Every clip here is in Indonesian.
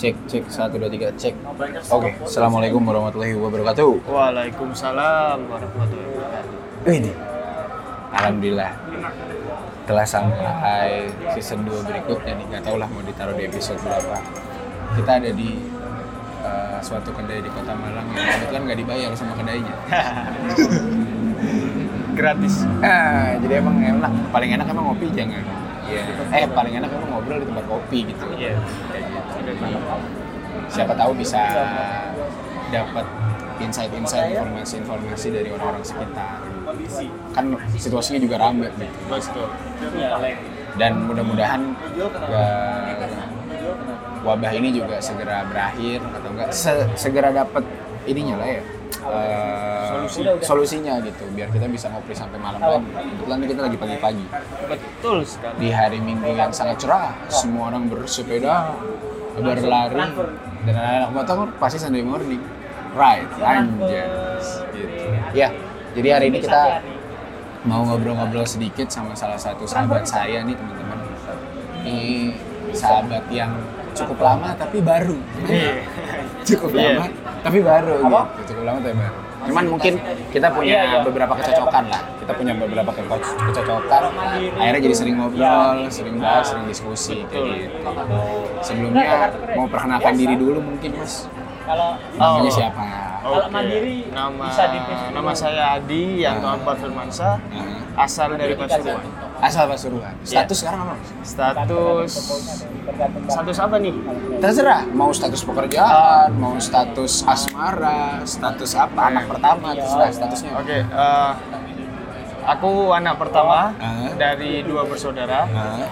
Cek, cek, satu, dua, tiga, cek. Oke, Assalamualaikum warahmatullahi wabarakatuh. Waalaikumsalam warahmatullahi wabarakatuh. Ini, Alhamdulillah telah sampai season 2 berikutnya nih. Gak tau lah mau ditaruh di episode berapa. Kita ada di uh, suatu kedai di kota Malang yang kebetulan gak dibayar sama kedainya. Gratis. Ah, jadi emang enak. Paling enak emang ngopi jangan. Iya. Eh, paling enak emang ngobrol di tempat kopi gitu. Iya. Kayak gitu. Siapa tahu bisa dapat insight-insight informasi-informasi dari orang-orang sekitar. Kan situasinya juga rame. Betul. Dan mudah-mudahan ya, wabah ini juga segera berakhir atau enggak se- segera dapat ininya lah ya. Eh, Solusi. solusinya gitu biar kita bisa ngopi sampai malam lagi. Kebetulan ini kita lagi pagi-pagi Betul sekali. di hari Minggu yang sangat cerah, semua orang bersepeda, berlari, dan anak-anak motor pasti Sunday morning, right, anjas, gitu. Ya, jadi hari ini kita mau ngobrol-ngobrol sedikit sama salah satu sahabat saya nih teman-teman. Ini sahabat yang cukup lama tapi baru. Iya. cukup Iya. lama tapi baru gitu. Lama tapi baru. Cuman mungkin kita punya beberapa kecocokan lah. Kita punya beberapa keco- kecocokan. Akhirnya jadi sering ngobrol, sering bahas, sering diskusi kayak gitu. Sebelumnya mau perkenalkan diri dulu mungkin Mas. Kalau Namanya Oh. siapa? Kalau Oke. mandiri nama bisa nama saya Adi yang Ah. Tuan Firmansyah Nah, asal dari Pasuruan. asal Pasuruan. Status sekarang apa? Status status apa nih? Terserah, mau status pekerjaan, mau status asmara, status apa, anak pertama, terserah statusnya. Oke, eh, aku anak pertama Ah. dari dua bersaudara. Nah,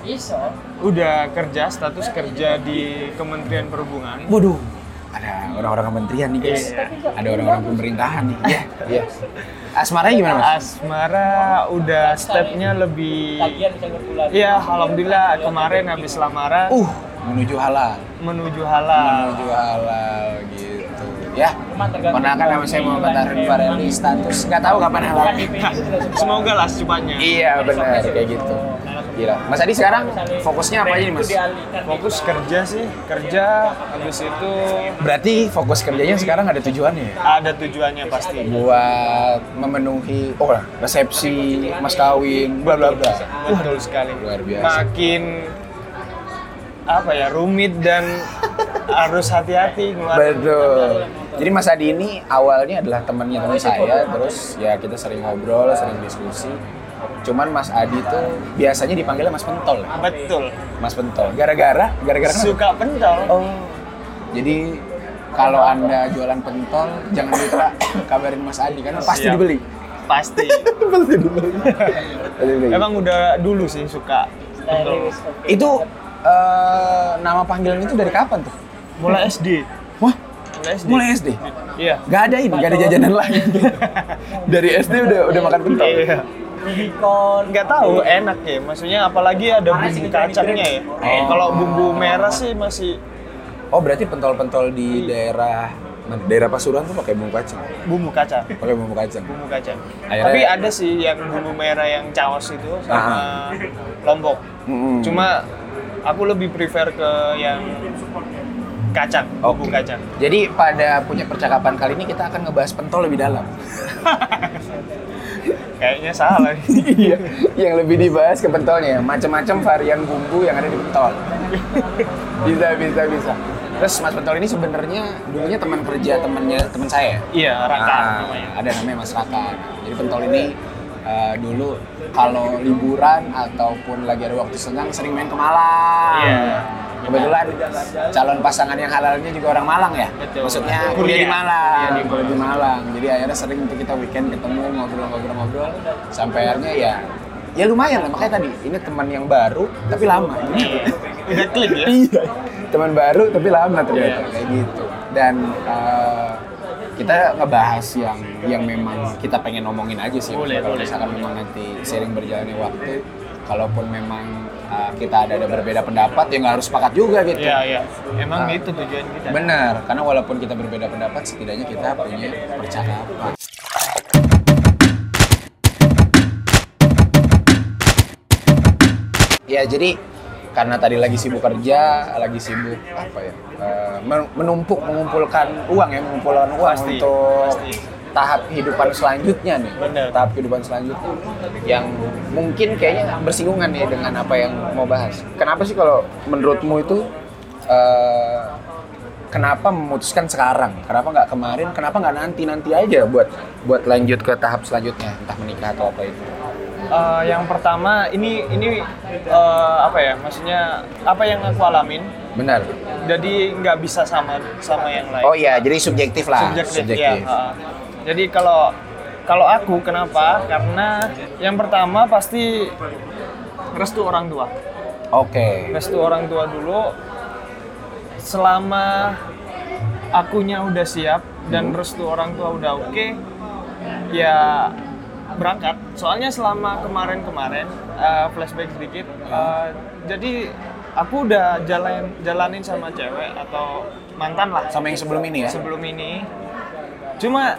Iso. Udah kerja, status kerja di Kementerian Perhubungan. Waduh, ada orang-orang kementerian nih guys. Iya. Ada orang-orang pemerintahan nih. Iya, iya. Asmaranya gimana mas? Asmara udah stepnya lebih. Iya, alhamdulillah kemarin habis lamaran Uh, menuju halal. menuju halal. Menuju halal gitu. Ya, tergantung Ponakan nama saya Muhammad Arif Fareli, status nggak tahu kapan halal. Semoga lah secepatnya. iya benar kayak gitu. Gila. Mas Adi sekarang fokusnya apa aja nih mas? Fokus kerja sih, kerja habis itu Berarti fokus kerjanya sekarang ada tujuannya ya? ada tujuannya pasti. Buat memenuhi, oh resepsi, mas kawin, bla bla bla. Betul sekali. Luar biasa. Makin apa ya rumit dan harus hati-hati. Betul. Jadi Mas Adi ini awalnya adalah temannya teman saya, terus ya kita sering ngobrol, sering diskusi. Cuman Mas Adi tuh biasanya dipanggilnya Mas Pentol. ya? Betul. Mas Pentol. Gara-gara, gara-gara kenapa? Suka pentol. Oh. Jadi kalau anda jualan pentol, jangan lupa kabarin Mas Adi karena pasti Siap. dibeli. Pasti. pasti dibeli. Emang udah dulu sih suka pentol. itu eh, nama panggilan itu dari kapan tuh? Mulai SD. Wah, Mulai SD. mulai SD. Iya. Gak ada ini, gak ada jajanan lain. Dari SD udah udah makan pentol. Iya. Rubicon. Nggak tahu enak ya, maksudnya apalagi ada bumbu kacangnya ya. Oh. Kalau bumbu merah sih masih Oh, berarti pentol-pentol di daerah mana? daerah Pasuruan tuh pakai bumbu kacang. bumbu kacang. Pakai bumbu kacang. Bumbu kacang. Akhirnya- Tapi ada sih yang bumbu merah yang caos itu sama lombok. Mm-mm. Cuma aku lebih prefer ke yang kacang, bumbu Oke. kacang. Jadi pada punya percakapan kali ini kita akan ngebahas pentol lebih dalam. Kayaknya salah. Iya, yang lebih dibahas ke pentolnya, macam-macam varian bumbu yang ada di pentol. bisa, bisa, bisa. Terus Mas Pentol ini sebenarnya dulunya teman kerja temannya teman saya. iya, raka Ah, namanya. Ada namanya Mas Raka. Jadi Pentol ini eh, dulu kalau liburan ataupun lagi ada waktu senggang sering main ke Malang. Iya. Kebetulan calon pasangan yang halalnya juga orang Malang ya. Betul. Maksudnya kuliah di Malang, Kuliah di kuliah di Malang. Jadi akhirnya sering tuh kita weekend ketemu ngobrol-ngobrol-ngobrol sampai akhirnya ya ya lumayan lah makanya tadi ini teman yang baru tapi lama Udah klik ya. iya teman baru tapi lama ternyata Iya. kayak gitu dan eh, kita ngebahas yang yang memang kita pengen ngomongin aja sih Boleh, kalau boleh. misalkan memang nanti sering berjalannya waktu kalaupun memang eh, kita ada, ada berbeda pendapat ya nggak harus sepakat juga gitu Iya, iya. Emang Ah. itu tujuan kita. benar karena walaupun kita berbeda pendapat setidaknya kita punya percakapan Ya jadi karena tadi lagi sibuk kerja, lagi sibuk apa ya? eh, men- menumpuk mengumpulkan uang ya, mengumpulkan uang Pasti, untuk pasti. Tahap kehidupan selanjutnya nih. Bener. Tahap kehidupan selanjutnya yang mungkin kayaknya bersinggungan ya dengan apa yang mau bahas. Kenapa sih kalau menurutmu itu eh, kenapa memutuskan sekarang? Kenapa nggak kemarin? Kenapa nggak nanti nanti aja buat buat lanjut ke tahap selanjutnya, entah menikah atau apa itu? Eh, yang pertama ini ini eh, apa ya? Maksudnya apa yang aku alamin. Benar. Jadi nggak bisa sama sama yang lain. Oh iya, jadi subjektif lah. subjektif, ya. ha. Jadi kalau kalau aku kenapa? Karena yang pertama pasti restu orang tua. Oke. Restu orang tua dulu. Selama akunya udah siap dan restu orang tua udah oke, ya berangkat. Soalnya selama kemarin-kemarin eh, flashback sedikit, eh, jadi aku udah jalan jalanin sama cewek atau mantan lah Sama yang sebelum ini ya? sebelum ini. Cuma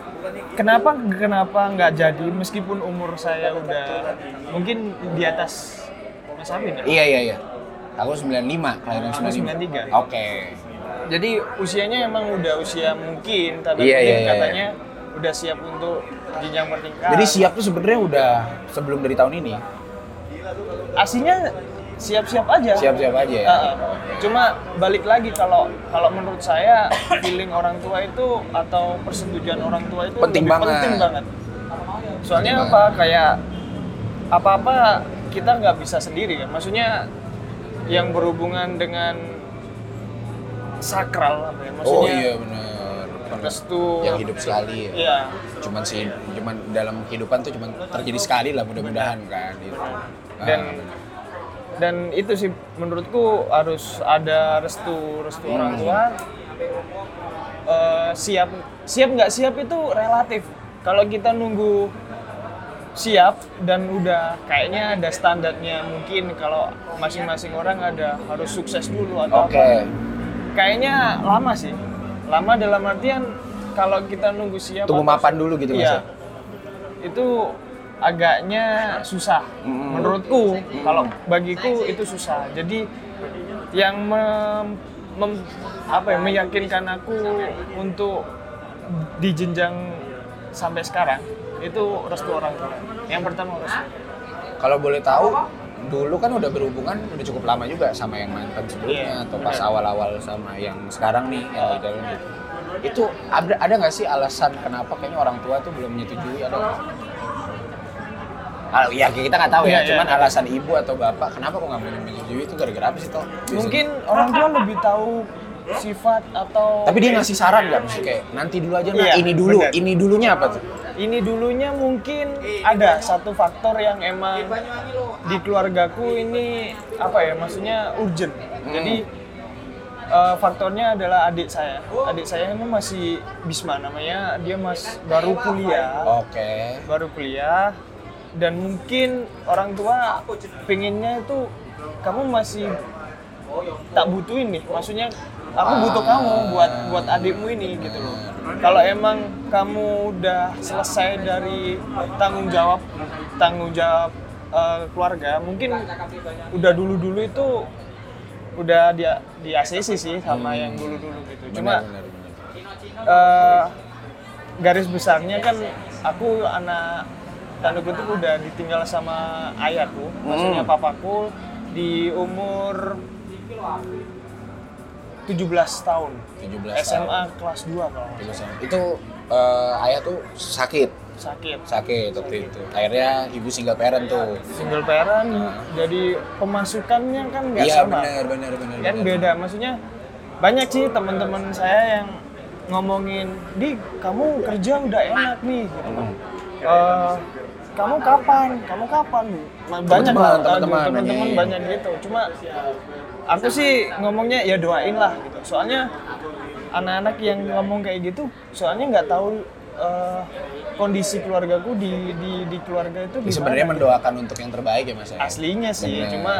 kenapa kenapa nggak jadi meskipun umur saya udah mungkin di atas Mas Amin ya? Iya iya iya. Aku 95, kelahiran Aku 95. 93. Oke. Jadi usianya emang udah usia mungkin tanda Iya, iya, iya, katanya udah siap untuk jenjang pernikahan. Jadi siap tuh sebenarnya udah sebelum dari tahun ini. aslinya siap-siap aja. Siap-siap aja ya. Heeh. Cuma balik lagi kalau kalau menurut saya feeling orang tua itu atau persetujuan orang tua itu Penting lebih banget. penting banget. Soalnya Penting apa kayak apa-apa kita nggak bisa sendiri kan. Maksudnya yang berhubungan dengan sakral apa ya? Maksudnya Oh iya benar. restu Yang hidup sekali ya. Iya. Cuman sih, cuman dalam kehidupan tuh cuman terjadi sekali lah mudah-mudahan kan. Gitu. Dan Ah, dan itu sih menurutku harus ada restu restu orang tua. Eh, siap siap nggak siap itu relatif. Kalau kita nunggu siap dan udah kayaknya ada standarnya mungkin kalau masing-masing orang ada harus sukses dulu atau Oke. apa kayaknya lama sih. Lama dalam artian kalau kita nunggu siap Tunggu mapan dulu gitu iya. Ya? itu agaknya susah. Mm. menurutku kalau bagiku itu susah. Jadi yang mem- mem- apa ya meyakinkan aku untuk di jenjang sampai sekarang itu restu orang tua. Yang pertama restu. Kalau boleh tahu, dulu kan udah berhubungan udah cukup lama juga sama yang mantan sebelumnya Iya, atau pas awal-awal sama yang sekarang nih yang di dalam itu. Itu ada ada nggak sih alasan kenapa kayaknya orang tua tuh belum menyetujui ada nggak? Ah, ya kita nggak tahu ya, iya. cuman alasan ibu atau bapak kenapa kok nggak mau menyetujui itu gara-gara apa sih toh? Biasanya. mungkin orang tua lebih tahu sifat atau Tapi dia ngasih saran nggak mesti kayak nanti dulu aja, nah Iya, ini dulu, benar. ini dulunya apa tuh? ini dulunya mungkin ada satu faktor yang emang di keluargaku ini apa ya maksudnya urgent jadi eh, faktornya adalah adik saya adik saya ini masih Bisma namanya dia mas baru kuliah Oke. baru kuliah dan mungkin orang tua pengennya itu kamu masih tak butuhin nih maksudnya aku butuh kamu buat buat adikmu ini gitu loh. Kalau emang kamu udah selesai dari tanggung jawab tanggung jawab eh, keluarga mungkin udah dulu dulu itu udah dia di ACC sih sama yang dulu dulu gitu. Cuma Benar, benar, benar. eh, garis besarnya kan aku anak tanda kutip udah ditinggal sama ayahku, maksudnya Hmm. papaku di umur 17 tahun. 17 SMA kelas 2 kalau nggak 17 salah. tahun. Itu eh, ayah tuh sakit, sakit. sakit waktu itu. Akhirnya ibu single parent tuh. Single parent, jadi pemasukannya kan nggak Iya sama. benar benar benar. kan beda maksudnya banyak sih teman-teman saya yang ngomongin di kamu kerja udah enak nih gitu Hmm. Eh, kamu kapan kamu kapan banyak Teman-teman, lah teman-teman teman-teman nanyain. banyak gitu cuma aku sih ngomongnya ya doain lah gitu soalnya anak-anak yang ngomong kayak gitu soalnya nggak tahu eh, kondisi keluargaku di di di keluarga itu gimana sebenarnya gitu. mendoakan untuk yang terbaik ya mas ya. aslinya sih Bener. cuma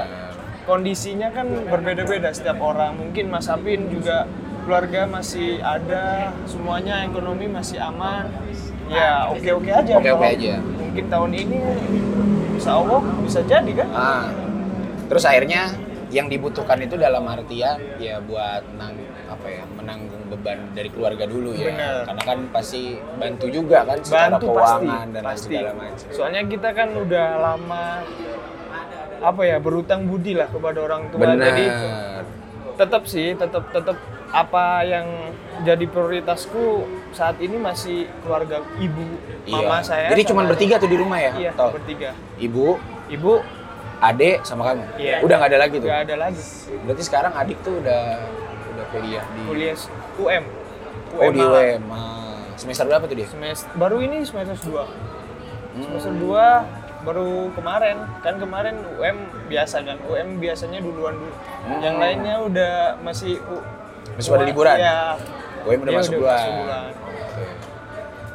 kondisinya kan berbeda-beda setiap orang mungkin Mas Apin juga keluarga masih ada semuanya ekonomi masih aman ya oke oke aja Oke-oke Kalau aja. Mungkin tahun ini Insya Allah bisa jadi kan? Ah. Terus akhirnya yang dibutuhkan itu dalam artian ya buat menang apa ya menanggung beban dari keluarga dulu ya. Bener. karena kan pasti bantu juga kan secara bantu pasti keuangan dan lain pasti. segala macam. Soalnya kita kan udah lama apa ya berutang budi lah kepada orang tua. Benar. jadi tetap sih tetap tetap apa yang jadi prioritasku saat ini masih keluarga ibu mama saya Iya. jadi cuma bertiga tuh di rumah ya? Iya Toh. bertiga. Ibu ibu. adek sama kamu? Iya. udah nggak ada lagi tuh? Nggak ada lagi. Berarti sekarang adik tuh udah udah kuliah di kuliah UM oh di. UM semester berapa tuh dia? Semester baru ini semester 2 Hmm. semester 2 baru kemarin. Kan kemarin UM biasa kan? UM biasanya duluan dulu. Hmm. yang lainnya udah masih U- Masih pada liburan? Iya. UM udah Dia masuk bulan. Oke.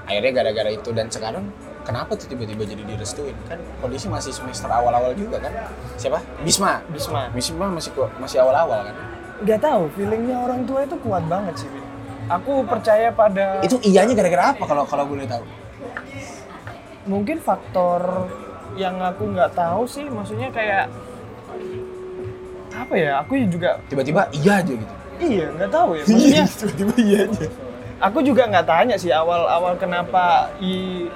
Akhirnya gara-gara itu dan sekarang kenapa tuh tiba-tiba jadi direstuin? Kan kondisi masih semester awal-awal juga kan? Siapa? Bisma. Bisma Bisma masih masih awal-awal kan? nggak tahu feelingnya orang tua itu kuat banget sih aku percaya pada Itu iyanya gara-gara apa kalau kalau boleh tahu? mungkin faktor yang aku nggak tahu sih maksudnya kayak apa ya aku juga Tiba-tiba iya aja gitu. Iya nggak tahu ya maksudnya tiba-tiba iya aja. aku juga nggak tanya sih awal-awal kenapa i,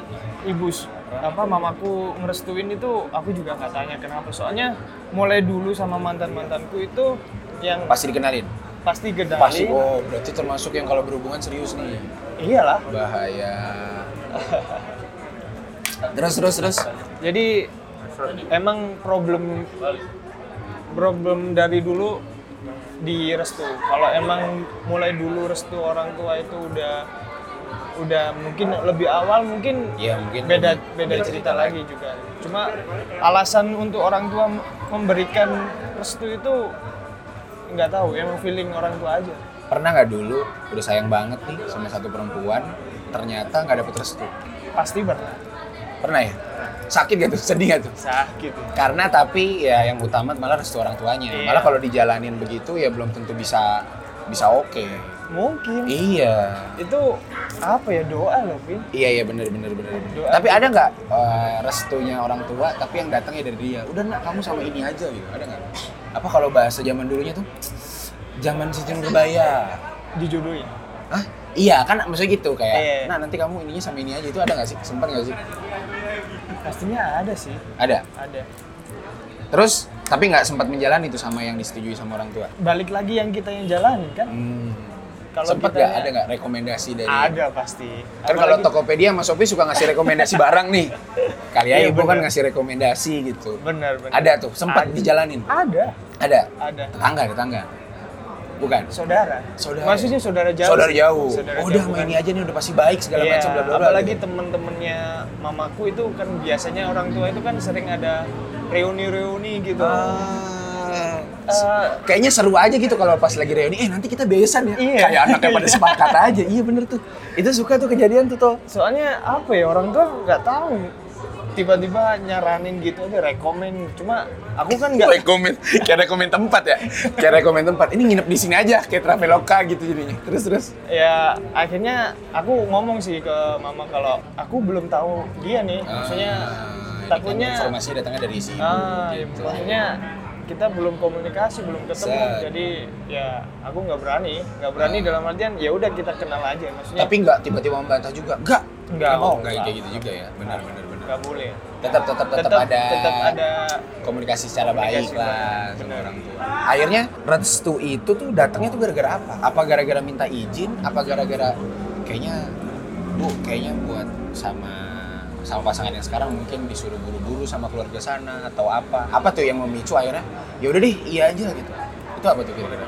ibu apa mamaku ngerestuin itu aku juga nggak tanya kenapa soalnya mulai dulu sama mantan mantanku itu yang Pasti dikenalin. pasti gedali Pasti oh berarti termasuk yang kalau berhubungan serius nih. iyalah Bahaya. terus terus terus. jadi emang problem problem dari dulu di restu. Kalau emang mulai dulu restu orang tua itu udah udah mungkin lebih awal mungkin Ya mungkin beda lebih- beda cerita cerita. lagi juga. Cuma alasan untuk orang tua memberikan restu itu nggak tahu emang feeling orang tua aja. Pernah nggak dulu udah sayang banget nih sama satu perempuan, ternyata nggak dapet restu? pasti pernah Pernah ya? Sakit gak tuh? Sedih gak tuh? sakit Karena tapi ya yang utama malah restu orang tuanya. Iya. Malah kalau dijalanin begitu ya belum tentu bisa bisa oke. mungkin Iya. itu apa ya doa loh Vin Iya iya bener. bener. Doa Tapi ada nggak eh, restunya orang tua tapi yang datangnya dari dia? Udah nak kamu sama ini aja gitu. Ada nggak? Apa kalau bahasa zaman dulunya tuh? Zaman sistem berbaya. dijodohin Hah? Iya kan maksudnya gitu kayak, Iya. nah nanti kamu ininya sama ini aja itu ada nggak sih? Sempat nggak sih? pastinya ada sih Ada. ada Terus tapi nggak sempat menjalani itu sama yang disetujui sama orang tua. balik lagi yang kita yang jalanin kan Hmm. Kalau sempat nggak ada nggak rekomendasi dari? ada pasti Kan kalau Tokopedia Mas Sofi suka ngasih rekomendasi barang nih. Kali aja Iya, ibu kan bener. ngasih rekomendasi gitu. benar benar Ada tuh, sempat dijalanin. ada Ada. ada Tetangga, tetangga. Bukan. saudara Saudara. maksudnya saudara jauh Saudara jauh. Saudara oh, udah jauh, bukan- ini aja nih udah pasti baik segala Iya, macam bla bla apalagi gitu. temen-temennya mamaku itu kan biasanya orang tua itu kan sering ada reuni-reuni gitu Ah. Eh, Kayaknya seru aja gitu kalau pas lagi reuni, eh nanti kita besan ya. Iya. Kayak anaknya pada sepakat aja. Iya bener tuh. Itu suka tuh kejadian tuh toh. soalnya apa ya orang tua nggak tahu tiba-tiba nyaranin gitu aja rekomen. Cuma aku kan nggak rekomen. Kayak rekomen tempat ya? Kayak rekomen tempat. Ini nginep di sini aja kayak traveloka gitu jadinya. Terus terus? Ya akhirnya aku ngomong sih ke mama kalau aku belum tahu dia nih. Maksudnya Ah, ini kan takutnya informasi datangnya dari si ibu ah gitu. maksudnya kita belum komunikasi belum ketemu. Set. jadi ya aku nggak berani. Nggak berani Ah. dalam artian ya udah kita kenal aja maksudnya tapi nggak tiba-tiba membantah juga? Enggak Nggak, mau nggak. nggak kayak gitu juga ya. Benar benar benar nggak boleh. Tetap tetap tetap, tetap ada tetap ada komunikasi secara Komunikasi baik lah sama orang tua. Akhirnya restu itu tuh datangnya tuh gara-gara apa? Apa gara-gara minta izin? Apa gara-gara kayaknya bu kayaknya buat sama sama pasangan yang sekarang mungkin disuruh buru-buru sama keluarga sana atau apa? Apa tuh yang memicu akhirnya? Ya udah deh iya aja gitu. Itu apa tuh kira-kira?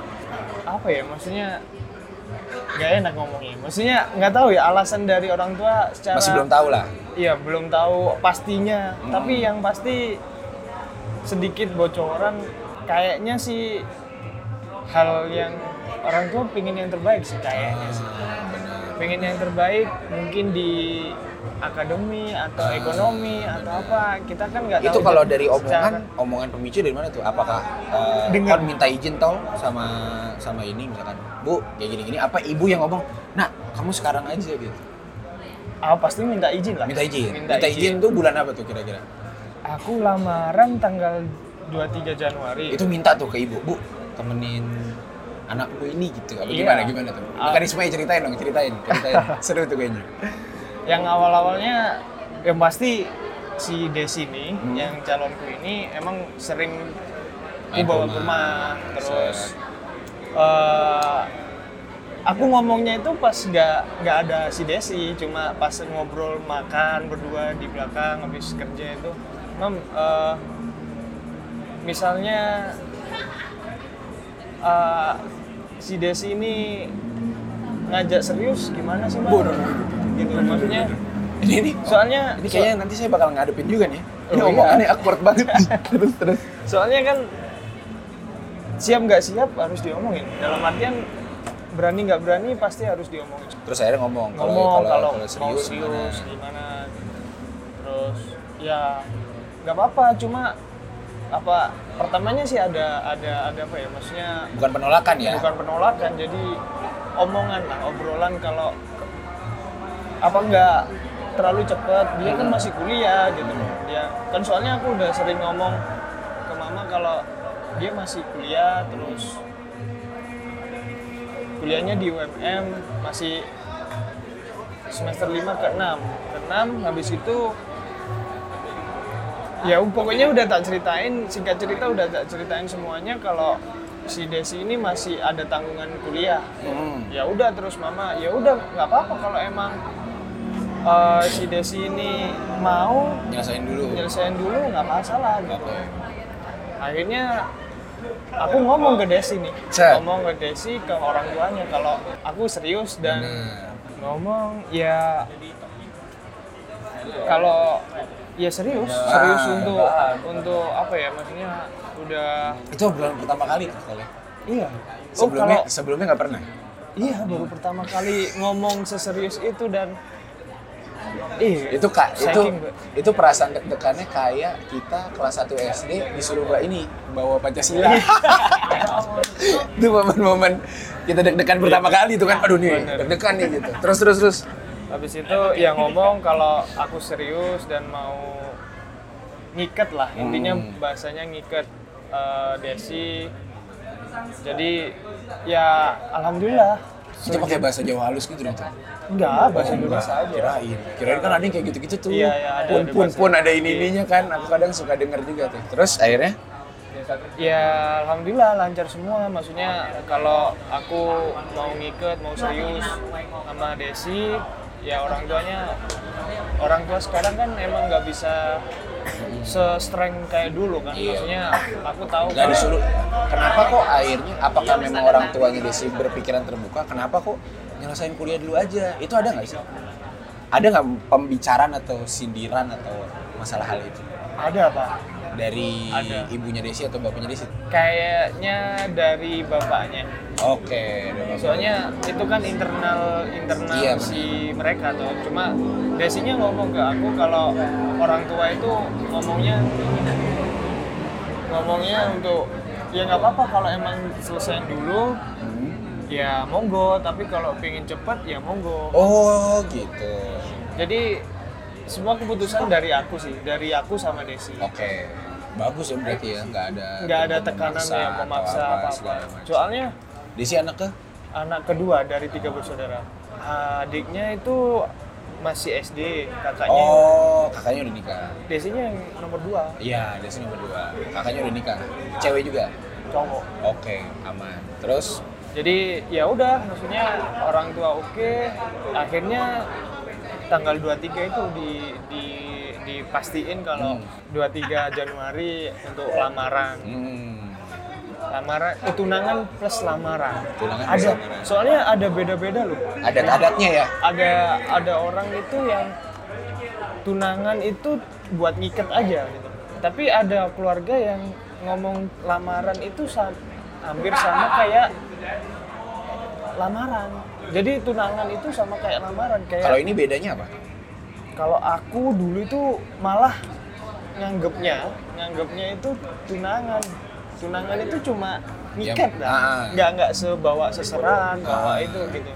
Apa ya maksudnya nggak enak ngomongnya maksudnya nggak tahu ya alasan dari orang tua secara masih belum tahu lah Iya, belum tahu pastinya. Hmm. Tapi yang pasti sedikit bocoran kayaknya sih hal yang orang tua pengen yang terbaik sih kayaknya sih. Ah, Pengen yang terbaik mungkin di akademi atau Ah, ekonomi atau apa. Kita kan nggak tahu. itu kalau dari secara- omongan omongan pemicu dari mana tuh apakah uh, Dengar. kon minta izin tol sama sama ini misalkan bu kayak gini gini apa ibu yang ngomong nak kamu sekarang aja gitu Ah, pasti minta izin lah. minta izin Minta, minta, izin. izin tuh bulan apa tuh kira-kira Aku lamaran tanggal 23 Januari. Itu minta tuh ke ibu, bu temenin anakku ini gitu. Apa Iya. gimana gimana tuh? Ah. Mekanisme ceritain dong, ceritain, ceritain. Seru tuh kayaknya. Yang awal-awalnya yang pasti si Desi ini, Hmm. yang calonku ini emang sering aku bawa rumah. ke rumah, terus eh, aku ngomongnya itu pas nggak nggak ada si Desi, cuma pas ngobrol makan berdua di belakang habis kerja itu, mam eh, misalnya eh, si Desi ini ngajak serius gimana sih? Bodoh. Gitu maksudnya. Ini ini Soalnya ini kayaknya nanti saya bakal ngadepin juga nih. Ini Oh, iya. omongannya awkward banget. terus terus. soalnya kan siap nggak siap harus diomongin. Dalam artian berani nggak berani pasti harus diomongin. Terus akhirnya ngomong kalau Ngomong kalau, kalau kalau serius, serius gimana? gimana. Terus ya nggak apa-apa cuma apa pertamanya sih ada ada ada apa ya maksudnya Bukan penolakan ya. bukan penolakan jadi omongan lah obrolan kalau apa enggak terlalu cepet? Dia kan masih kuliah gitu. Loh dia kan soalnya aku udah sering ngomong ke mama kalau dia masih kuliah terus kuliahnya di UMM masih semester 5 ke 6 ke 6 habis itu ya pokoknya udah tak ceritain singkat cerita udah tak ceritain semuanya kalau si Desi ini masih ada tanggungan kuliah. Hmm. ya udah terus mama ya udah nggak apa-apa kalau emang eh, si Desi ini mau Nyelesain dulu. nyelesain dulu nggak masalah gitu Oke. akhirnya aku ngomong ke Desi nih Set. ngomong ke Desi ke orang tuanya kalau aku serius dan Bener. ngomong ya kalau ya serius Ya. serius untuk untuk apa ya maksudnya udah Itu obrolan pertama kali kali. iya Sebelumnya oh, kalau sebelumnya nggak pernah. iya baru pertama kali ngomong seserius itu dan Iya, Itu kak, itu itu perasaan deg-degannya kayak kita kelas 1 SD disuruh mbak ini bawa Pancasila. Iya. itu momen-momen kita deg-degan pertama kali itu kan, aduh nih deg-degan nih gitu. Terus terus terus. Habis itu ya ngomong kalau aku serius dan mau ngiket lah intinya Hmm. bahasanya ngiket eh, Desi jadi ya alhamdulillah Itu pakai bahasa Jawa halus gitu dong. Enggak bahasa Oh, Indonesia aja Kirain. Kirain kan ada yang kayak gitu-gitu tuh. Iya, iya, ada- pun ada pun pun ada ini-ininya kan. Aku kadang suka denger juga tuh. Terus akhirnya ya alhamdulillah lancar semua maksudnya kalau aku mau ngiket mau serius sama Desi ya orang tuanya orang tua sekarang kan emang nggak bisa se-strength kayak dulu kan Iya. maksudnya aku tahu nggak disuruh. Kenapa kok akhirnya? Apakah memang orang tuanya Desi berpikiran terbuka? Kenapa kok nyelesain kuliah dulu aja? Itu ada nggak sih? Ada nggak pembicaraan atau sindiran atau masalah hal itu ada pak dari Ada. ibunya Desi atau bapaknya Desi? kayaknya dari bapaknya Oke, bapak. soalnya itu kan internal internal Iya, si mereka tuh cuma Desinya ngomong ke aku kalau orang tua itu ngomongnya ngomongnya untuk ya nggak apa-apa kalau emang selesai dulu. Ya monggo tapi kalau pengen cepet ya monggo Oh gitu. jadi semua keputusan dari aku sih dari aku sama Desi Oke, bagus ya berarti ya, nggak ada nggak ada tekanan memaksa yang memaksa apa, segala macam. soalnya Desi anak ke? anak kedua dari tiga bersaudara adiknya itu masih SD kakaknya Oh, kakaknya udah nikah. Desinya yang nomor dua Iya, Desi nomor dua. Kakaknya udah nikah. Cewek juga. cowok Oke, aman. Terus jadi ya udah maksudnya orang tua oke akhirnya tanggal 23 itu di di dipastiin kalau Hmm. 23 Januari untuk lamaran hmm, lamaran eh, tunangan plus lamaran Tunangan ada lamaran. soalnya ada beda-beda loh adat-adatnya ya. ada ada orang itu yang tunangan itu buat ngiket aja gitu tapi ada keluarga yang ngomong lamaran itu sa- hampir sama kayak lamaran jadi tunangan itu sama kayak lamaran kayak Kalau ini bedanya apa? kalau aku dulu itu malah nganggepnya nganggepnya itu tunangan tunangan itu cuma ngiket Ya, lah ah. nggak nggak sebawa seseran bawa Ah. itu gitu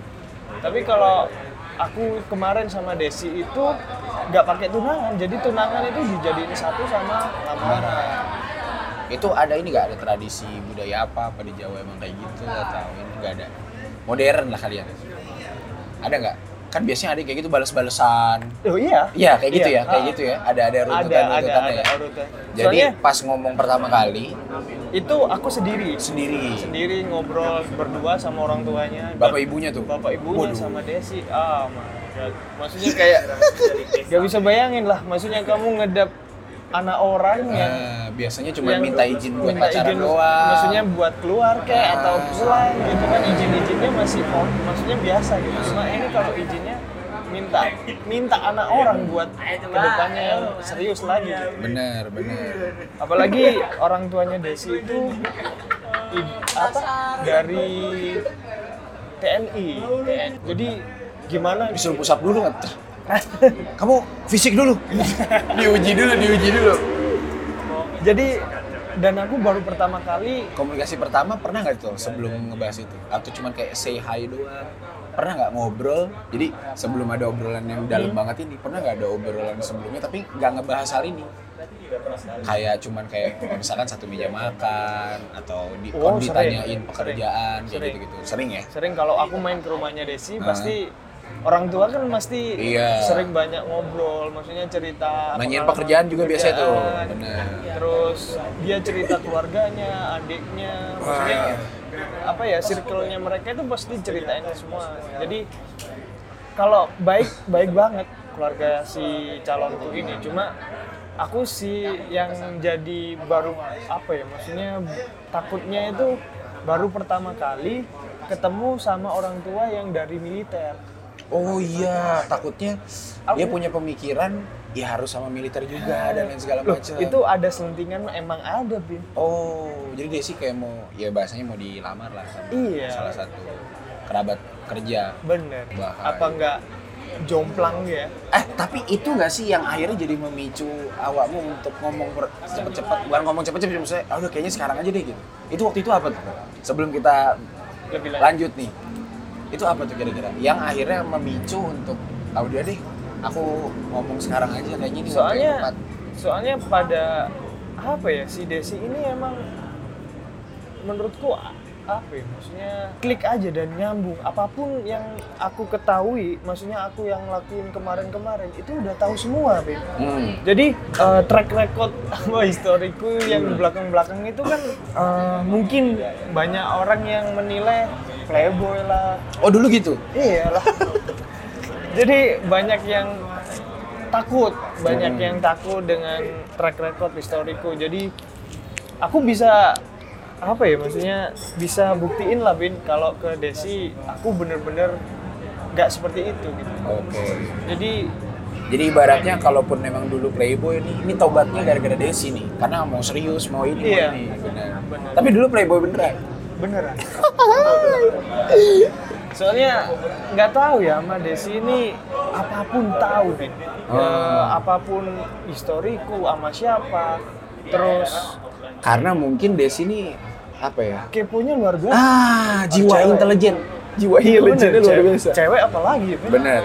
tapi kalau aku kemarin sama Desi itu nggak pakai tunangan jadi tunangan itu dijadiin satu sama lamaran Itu ada ini nggak ada tradisi budaya apa apa di Jawa emang kayak gitu atau ini nggak ada? Modern lah kalian. Ada nggak? Kan biasanya ada kayak gitu balas-balesan. Oh iya. Iya kayak gitu Iya. ya, kayak Ah. gitu ya. Ada ada runtutan Ada, ada, ada ya. urutan. Jadi Soalnya pas ngomong pertama kali itu aku sendiri. sendiri. Sendiri ngobrol berdua sama orang tuanya. Bapak ibunya tuh. Bapak ibunya Waduh. sama Desi. Ah, God. maksudnya kayak gak bisa bayangin lah. Maksudnya kamu ngedap anak orang yang Eh, biasanya cuma yang minta izin buat minta pacaran izin, doang. Maksudnya buat keluar kayak Ah. atau pulang gitu kan izin-izinnya masih oh, maksudnya biasa gitu. Cuma ini kalau izinnya minta minta anak orang buat ke depannya yang serius lagi. gitu. bener bener. Apalagi orang tuanya Desi itu i- apa dari TNI. TNI. Jadi gimana? Disuruh pusap dulu nggak? Kamu fisik dulu. diuji dulu, diuji dulu. Jadi dan aku baru pertama kali Komunikasi pertama pernah nggak tuh sebelum ngebahas itu? Atau cuma kayak say hi doang? Pernah nggak ngobrol? Jadi sebelum ada obrolan yang dalam Hmm. banget ini, pernah nggak ada obrolan sebelumnya tapi nggak ngebahas hal ini? Kayak cuman kayak misalkan satu meja makan atau di, Oh, ditanyain sering. pekerjaan kayak Sering. gitu-gitu. Sering ya? sering kalau aku main ke rumahnya Desi Ah. pasti orang tua kan pasti Iya. sering banyak ngobrol, maksudnya cerita Nanyain pekerjaan juga biasa tuh. Bener. Terus dia cerita keluarganya, adiknya, maksudnya Wah. apa ya circle-nya mereka itu pasti ceritain semua. Jadi kalau baik baik banget keluarga si calonku ini, cuma aku sih yang jadi baru apa ya maksudnya takutnya itu baru pertama kali ketemu sama orang tua yang dari militer. Oh iya, takutnya Aku- dia punya pemikiran ya harus sama militer juga dan lain segala macam. itu ada selentingan emang ada, Bin. Oh, jadi Desi kayak mau ya bahasanya mau dilamar lah sama Iya. salah satu kerabat kerja. Bener. Bahaya. Apa enggak jomplang ya? Eh, tapi itu nggak sih yang akhirnya jadi memicu awakmu untuk ngomong cepet-cepet, bukan ngomong cepet-cepet, maksudnya, ah udah kayaknya sekarang aja deh gitu. Itu waktu itu apa tuh? Sebelum kita Lebih lanjut. lanjut nih, itu apa tuh kira-kira? Yang akhirnya memicu untuk, ah udah deh, aku ngomong sekarang aja kayaknya ini Soalnya soalnya pada apa ya si Desi ini emang menurutku apa ya maksudnya klik aja dan nyambung apa pun yang aku ketahui maksudnya aku yang lakuin kemarin-kemarin itu udah tahu semua. Hmm. Jadi eh, track record apa historiku yang di belakang-belakang itu kan eh, mungkin banyak orang yang menilai playboy lah. Oh dulu gitu? Iya lah. Jadi banyak yang takut, banyak yang takut dengan track record historiku. Jadi aku bisa apa ya maksudnya bisa buktiin lah Bin kalau ke Desi aku bener-bener nggak seperti itu gitu. Oke. Jadi Jadi ibaratnya kalaupun memang dulu playboy nih, ini tobatnya gara-gara Desi nih. Karena mau serius, mau ini, Iya. mau ini. Benar. Benar. Tapi dulu playboy beneran. Beneran. Soalnya nggak tahu ya sama Desi ini apa pun tahu Bin. Oh. Eh, apa pun historiku sama siapa. Terus Karena mungkin Desi ini apa ya? keponya luar biasa. Ah, jiwa Cewek. intelijen. Jiwa Iya, intelijennya bener, luar cewek- biasa. Cewek apalagi Bin. Bener.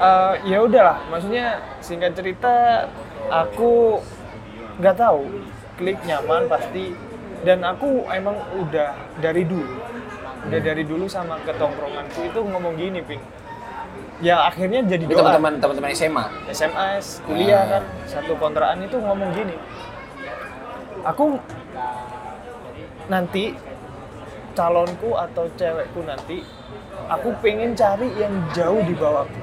Eh, ya udahlah, maksudnya singkat cerita aku nggak tahu klik nyaman pasti dan aku emang udah dari dulu udah dari dulu sama ketongkronganku itu ngomong gini pin ya akhirnya jadi doa. teman-teman teman-teman SMA. SMS kuliah Ah. kan satu kontrakan itu ngomong gini. Aku nanti calonku atau cewekku nanti aku pengen cari yang jauh di bawahku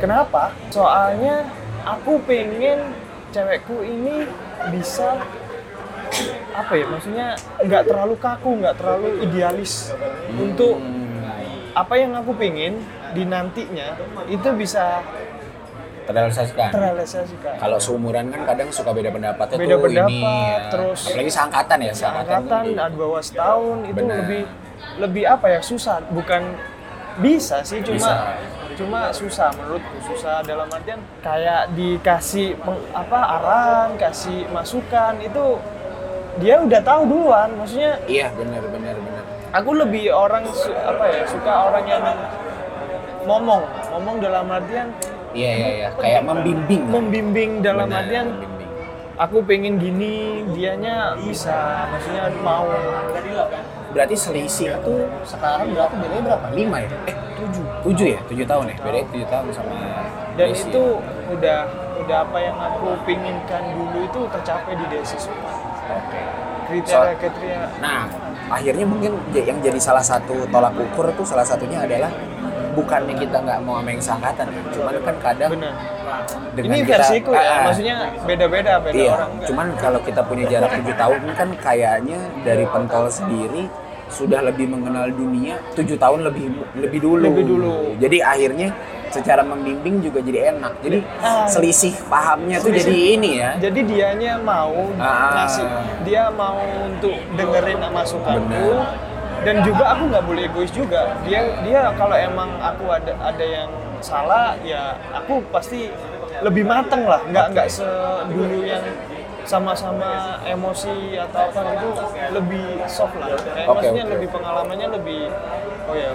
kenapa? Soalnya aku pengen cewekku ini bisa apa ya maksudnya nggak terlalu kaku nggak terlalu idealis untuk apa yang aku pengen di nantinya itu bisa Terrealisasikan. terrealisasikan Kalau seumuran kan kadang suka beda pendapatnya Beda tuh pendapat, ini. ya. terus apalagi seangkatan ya, seangkatan. angkatan tuh ada bawah setahun itu Benar. lebih lebih apa ya susah bukan bisa sih cuma Bisa. cuma susah menurutku susah dalam artian kayak dikasih peng- apa arahan kasih masukan itu dia udah tahu duluan maksudnya Iya, benar benar benar. aku lebih orang apa ya suka orang yang ngomong ngomong dalam artian Iya iya iya, kayak membimbing. membimbing dalam Benar, artian membimbing. aku pengen gini dianya bisa maksudnya mau Berarti selisih itu sekarang berapa? Bedanya berapa? Lima ya? Eh, tujuh tujuh ya? Tujuh tahun ya? Bedanya tujuh tahun sama dan Desi itu ya? udah udah apa yang aku pinginkan dulu itu tercapai di Desi semua Oke. kriteria kriteria Nah, akhirnya mungkin yang jadi salah satu tolak ukur tuh salah satunya adalah bukannya kita nggak mau sama yang seangkatan ya, cuman kan kadang benar dengan ini kita, versiku ya Ah, ah. maksudnya beda-beda beda iya, orang enggak. cuman kalau kita punya jarak tujuh tahun ini kan kayaknya dari pentol sendiri sudah lebih mengenal dunia tujuh tahun lebih lebih dulu. Lebih dulu. Jadi akhirnya secara membimbing juga jadi enak. Jadi Ah. selisih pahamnya tuh Selisih. jadi ini ya. jadi dianya mau Ah. ngasih dia mau untuk dengerin masukanku dan juga aku nggak boleh egois juga dia dia kalau emang aku ada ada yang salah ya aku pasti lebih mateng lah nggak nggak sedulu yang sama-sama emosi atau apa gitu lebih soft lah Oke, maksudnya oke. lebih pengalamannya lebih oh ya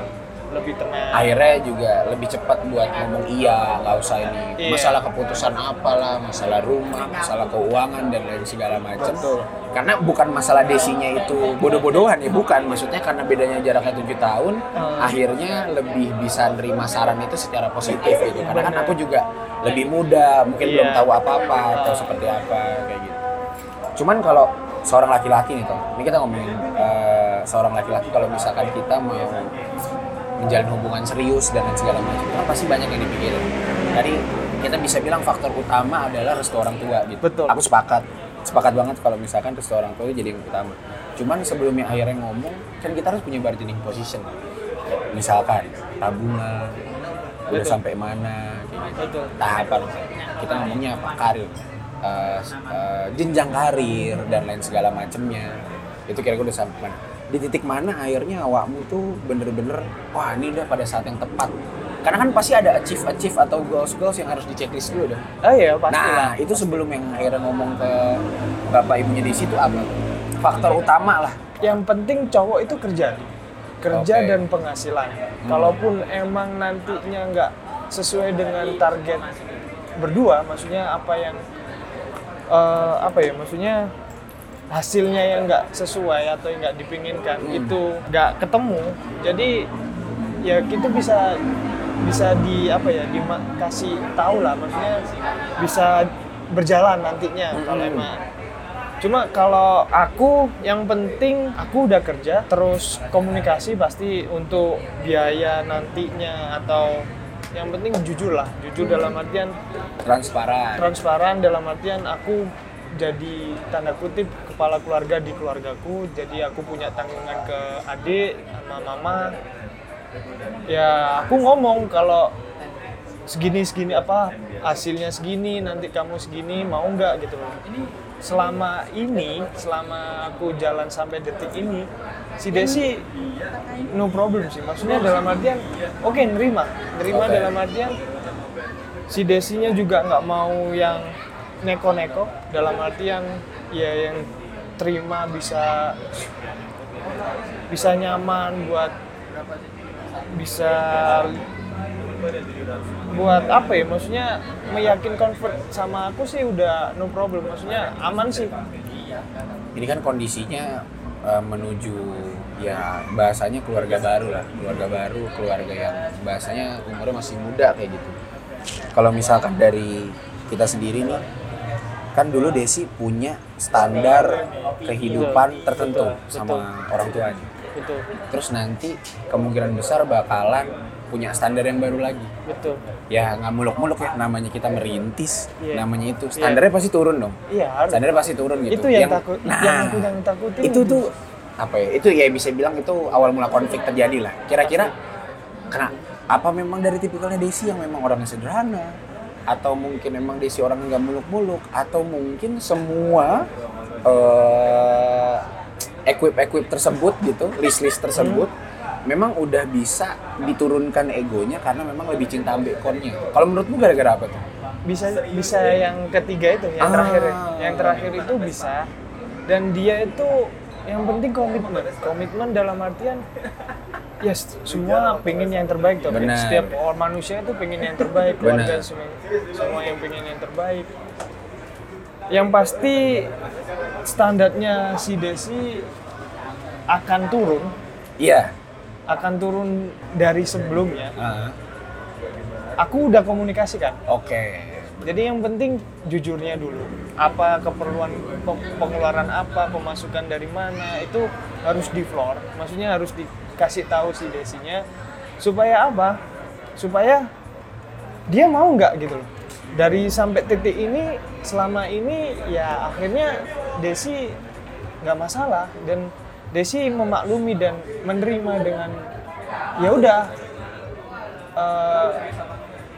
lebih tenang. Akhirnya juga lebih cepat buat ngomong iya nggak usah ini Iya. masalah keputusan apalah masalah rumah masalah keuangan dan lain segala macam. Karena bukan masalah desinya itu bodoh-bodohan ya bukan. Maksudnya karena bedanya jaraknya tujuh tahun Hmm. akhirnya lebih bisa nerima saran itu secara positif gitu. Karena kan aku juga lebih muda mungkin Iya. belum tahu apa-apa atau seperti apa kayak gitu. Cuman kalau seorang laki-laki nih toh ini kita ngomongin eh, seorang laki-laki kalau misalkan kita mau menjalin hubungan serius dan segala macam. Kan pasti banyak yang dipikirin? Tadi kita bisa bilang faktor utama adalah restu orang tua gitu. Betul. aku sepakat. Sepakat banget kalau misalkan restu orang tua jadi yang utama. Cuman sebelumnya akhirnya ngomong kan kita harus punya bargaining position. Misalkan tabungan udah Betul. sampai mana gitu. Betul. Tahapan kita ngomongnya apa? Karir. Eh, eh, jenjang karir dan lain segala macemnya itu kira-kira udah sampai mana di titik mana akhirnya awakmu tuh bener-bener wah ini udah pada saat yang tepat. Karena kan pasti ada achieve achieve atau goals goals yang harus di checklist dulu dong. Oh iya pasti lah. nah itu sebelum yang akhirnya ngomong ke bapak ibunya di situ apa? Faktor utama lah. Yang penting cowok itu kerja kerja Oke. dan penghasilan. Kalaupun emang nantinya nggak sesuai dengan target berdua maksudnya apa yang eh, apa ya maksudnya hasilnya yang nggak sesuai atau yang nggak dipinginkan Hmm. itu nggak ketemu jadi ya kita bisa bisa di apa ya dikasih tahu lah maksudnya bisa berjalan nantinya kalau Hmm. emang Cuma kalau aku yang penting aku udah kerja terus komunikasi pasti untuk biaya nantinya atau yang penting jujur lah jujur dalam artian transparan transparan dalam artian aku jadi tanda kutip kepala keluarga di keluargaku. Jadi aku punya tanggungan ke adik sama mama. Ya aku ngomong kalau segini segini apa hasilnya segini nanti kamu segini mau nggak gitu loh. Selama ini selama aku jalan sampai detik ini si Desi no problem sih. Maksudnya dalam artian oke nerima. Nerima Oke. dalam artian si Desinya juga nggak mau yang neko-neko. Dalam artian ya yang terima bisa bisa nyaman buat bisa buat apa ya? Maksudnya meyakin convert sama aku sih udah no problem. Maksudnya aman sih. Ini kan kondisinya eh, menuju ya bahasanya keluarga baru lah. Keluarga baru keluarga yang bahasanya umurnya masih muda kayak gitu. Kalau misalkan dari kita sendiri nih kan dulu Desi punya standar kehidupan tertentu sama orang tuanya. Betul. Terus nanti kemungkinan besar bakalan punya standar yang baru lagi. Betul. Ya nggak muluk-muluk ya namanya kita merintis Iya. namanya itu. Standarnya pasti turun dong. Iya harus. Standarnya pasti turun gitu. Itu yang, takut yang aku yang takutin. itu tuh apa ya? Itu ya bisa bilang itu awal mula konflik terjadi lah. Kira-kira kena apa memang dari tipikalnya Desi yang memang orangnya sederhana atau mungkin memang Desi orang nggak muluk-muluk. Atau mungkin semua eh equip-equip tersebut gitu list-list tersebut memang udah bisa diturunkan egonya karena memang lebih cinta ambek konnya. Kalau menurutmu gara-gara apa tuh? Bisa bisa yang ketiga itu yang Ah. terakhir yang terakhir itu bisa. Dan dia itu yang penting komitmen komitmen dalam artian ya s- semua pengen yang terbaik tuh Benar. setiap orang manusia itu pengen yang terbaik keluarga semua semua yang pengen yang terbaik Yang pasti standarnya si Desi akan turun, Iya. akan turun dari sebelumnya. Ah, Aku udah komunikasikan. Oke. Jadi yang penting jujurnya dulu. Apa keperluan pe- pengeluaran apa, pemasukan dari mana itu harus di floor. Maksudnya harus dikasih tahu si Desinya supaya apa? Supaya dia mau nggak gitu loh. Dari sampai titik ini selama ini ya akhirnya Desi nggak masalah dan Desi memaklumi dan menerima dengan ya udah eh,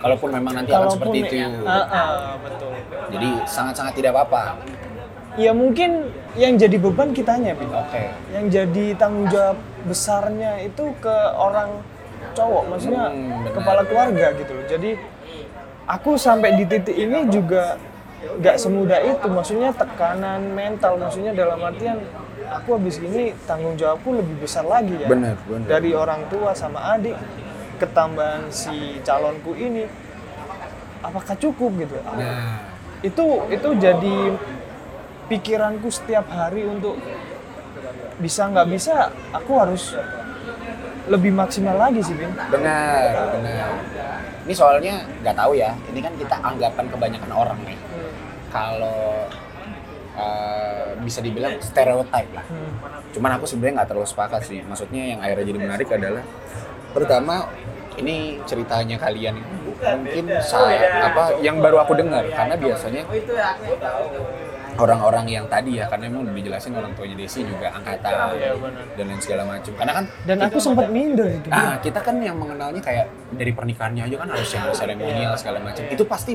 Kalaupun memang nanti akan seperti itu. ya, ah, ah, betul. Jadi sangat-sangat tidak apa-apa. Ya mungkin yang jadi beban kitanya. Oke. Yang jadi tanggung jawab besarnya itu ke orang cowok, maksudnya Hmm, kepala keluarga gitu loh. Jadi aku sampai di titik ini juga nggak semudah itu, maksudnya tekanan mental, maksudnya dalam artian aku habis ini tanggung jawabku lebih besar lagi ya. Benar, benar. Dari orang tua sama adik, ketambahan si calonku ini, apakah cukup gitu? Nah, itu itu jadi pikiranku setiap hari untuk bisa nggak bisa aku harus lebih maksimal lagi sih Bin benar, benar. Ini soalnya nggak tahu ya. Ini kan kita anggapan kebanyakan orang nih. Kalau eh, bisa dibilang stereotype lah. Hmm. Cuman aku sebenarnya nggak terlalu sepakat sih. Maksudnya yang akhirnya jadi menarik adalah pertama ini ceritanya kalian mungkin saya apa yang baru aku dengar karena biasanya orang-orang yang tadi ya karena emang udah dijelasin orang tuanya Desi juga angkatan dan lain segala macam karena kan dan aku sempat minder itu Bin. Nah, kita kan yang mengenalnya kayak dari pernikahannya aja kan harus yang seremonial segala macam. Itu pasti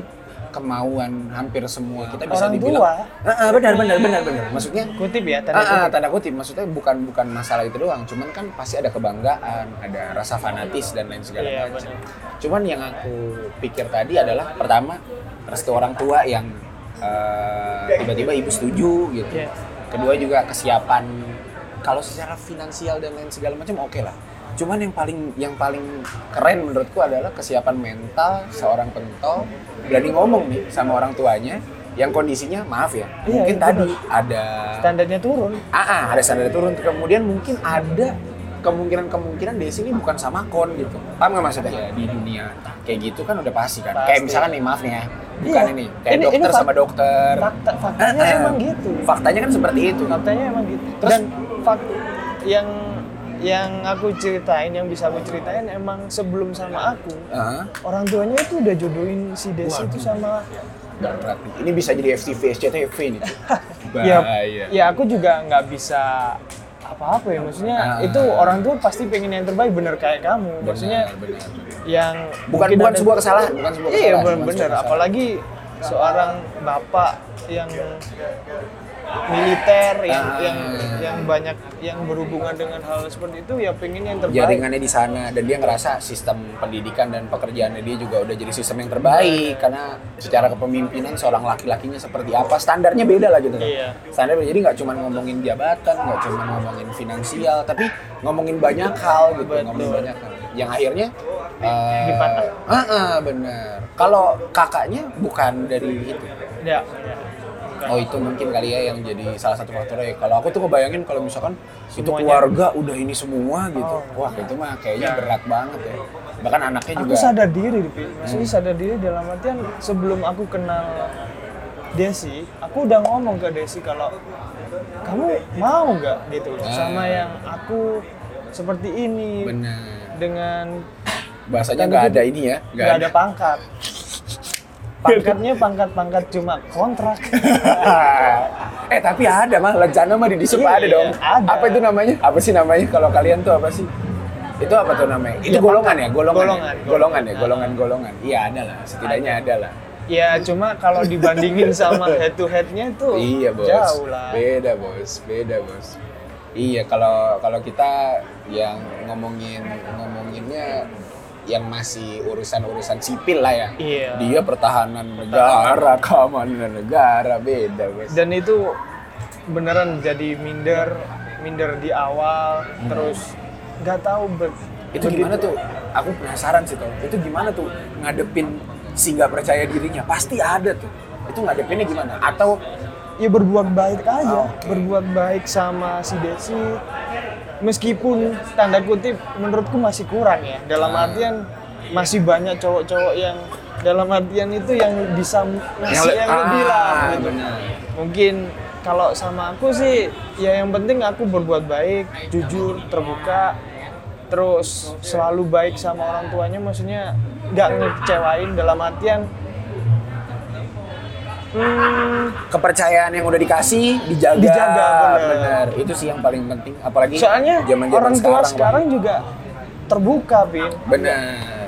kemauan hampir semua kita bisa Orang dibilang. tua. Ah, ah, benar benar benar benar. Maksudnya kutip ya tanda Ah, kutip tanda kutip maksudnya bukan bukan masalah itu doang, cuman kan pasti ada kebanggaan, ada rasa fanatis dan lain segala Iya, macam. Cuman yang aku pikir tadi adalah pertama restu orang tua yang eh, tiba-tiba ibu setuju gitu. Iya. Kedua juga kesiapan kalau secara finansial dan lain segala macam oke lah. Cuman yang paling yang paling keren menurutku adalah kesiapan mental seorang pentol berani ngomong nih sama orang tuanya yang kondisinya maaf ya Iya, mungkin iya, tadi ada standarnya turun. Ah, ah, ada standar turun. Kemudian mungkin ada kemungkinan-kemungkinan Desi ini bukan sama kon gitu. Paham nggak maksudnya? Ya, di dunia kayak gitu kan udah pasti kan. Kayak Pasti. misalkan nih maaf nih ya bukan Iya. ini kayak Ini- dokter ini sama dokter. fakta faktanya Ah, ah. emang gitu. Faktanya kan seperti itu. Faktanya emang gitu. Terus- dan fak yang yang aku ceritain yang bisa aku ceritain emang sebelum sama aku Ah, orang tuanya itu udah jodohin si Desi itu sama berat nih. ini bisa jadi FTV SCTV nih ya, bahaya ya aku juga nggak bisa apa-apa ya maksudnya Ah. itu orang tua pasti pengen yang terbaik bener kayak kamu maksudnya Benar, benar. yang bukan bukan sebuah kesalahan bukan sebuah iya kesalahan bener bukan bener kesalahan. apalagi seorang bapak yang militer yang Ah. yang yang banyak yang berhubungan dengan hal seperti itu ya pengen yang terbaik jaringannya di sana dan dia ngerasa sistem pendidikan dan pekerjaannya dia juga udah jadi sistem yang terbaik karena secara kepemimpinan seorang laki-lakinya seperti apa standarnya beda lah gitu kan. Iya. standar jadi nggak cuma ngomongin jabatan nggak cuma ngomongin finansial tapi ngomongin banyak hal gitu Betul. ngomongin banyak hal yang akhirnya Dipatah. ah, ah, bener kalau kakaknya bukan dari itu ya, ya. Oh itu mungkin kali ya yang jadi salah satu faktornya. Kalau aku tuh ngebayangin kalau misalkan itu Semuanya. keluarga udah ini semua gitu, Oh. wah itu mah kayaknya Ya. berat banget ya. Bahkan anaknya aku juga. Hmm. sadar diri Pi. maksudnya sadar diri dalam artian sebelum aku kenal Desi aku udah ngomong ke Desi kalau kamu mau nggak gitu loh Ah. sama yang aku seperti ini Bener. dengan Bahasanya nggak ada ini ya, nggak nggak ada pangkat pangkatnya pangkat-pangkat cuma kontrak eh tapi ada mah lencana mah di Disep Iya, ada dong. ada. Apa itu namanya? Apa sih namanya? Kalau kalian tuh apa sih? Itu apa tuh namanya? Itu Iya, golongan pangkat. ya, golongan. Golongan, ya? golongan. golongan ya, golongan-golongan. Iya ada lah, setidaknya ada lah. ya cuma kalau dibandingin sama head to headnya tuh Iya bos. jauh lah Beda bos, beda bos. Iya kalau kalau kita yang ngomongin ngomonginnya yang masih urusan-urusan sipil lah ya. Iya. Dia pertahanan negara, keamanan negara beda bos. dan itu beneran jadi minder minder di awal terus nggak tahu ber- itu begitu- gimana tuh? Aku penasaran sih tuh. Itu gimana tuh ngadepin si nggak percaya dirinya? Pasti ada tuh. Itu ngadepinnya gimana? Atau ya berbuat baik aja, Oke. berbuat baik sama si Desi. Meskipun tanda kutip menurutku masih kurang ya. Dalam Ah. artian masih banyak cowok-cowok yang dalam artian itu yang bisa ngasih yang, le- lebih ah, lah gitu. Mungkin kalau sama aku sih ya yang penting aku berbuat baik, jujur, terbuka, terus selalu baik sama orang tuanya maksudnya nggak ngecewain dalam artian hmm, kepercayaan yang udah dikasih dijaga, Dijaga, bener. itu sih yang paling penting. Apalagi soalnya zaman orang tua sekarang, sekarang juga terbuka bin bener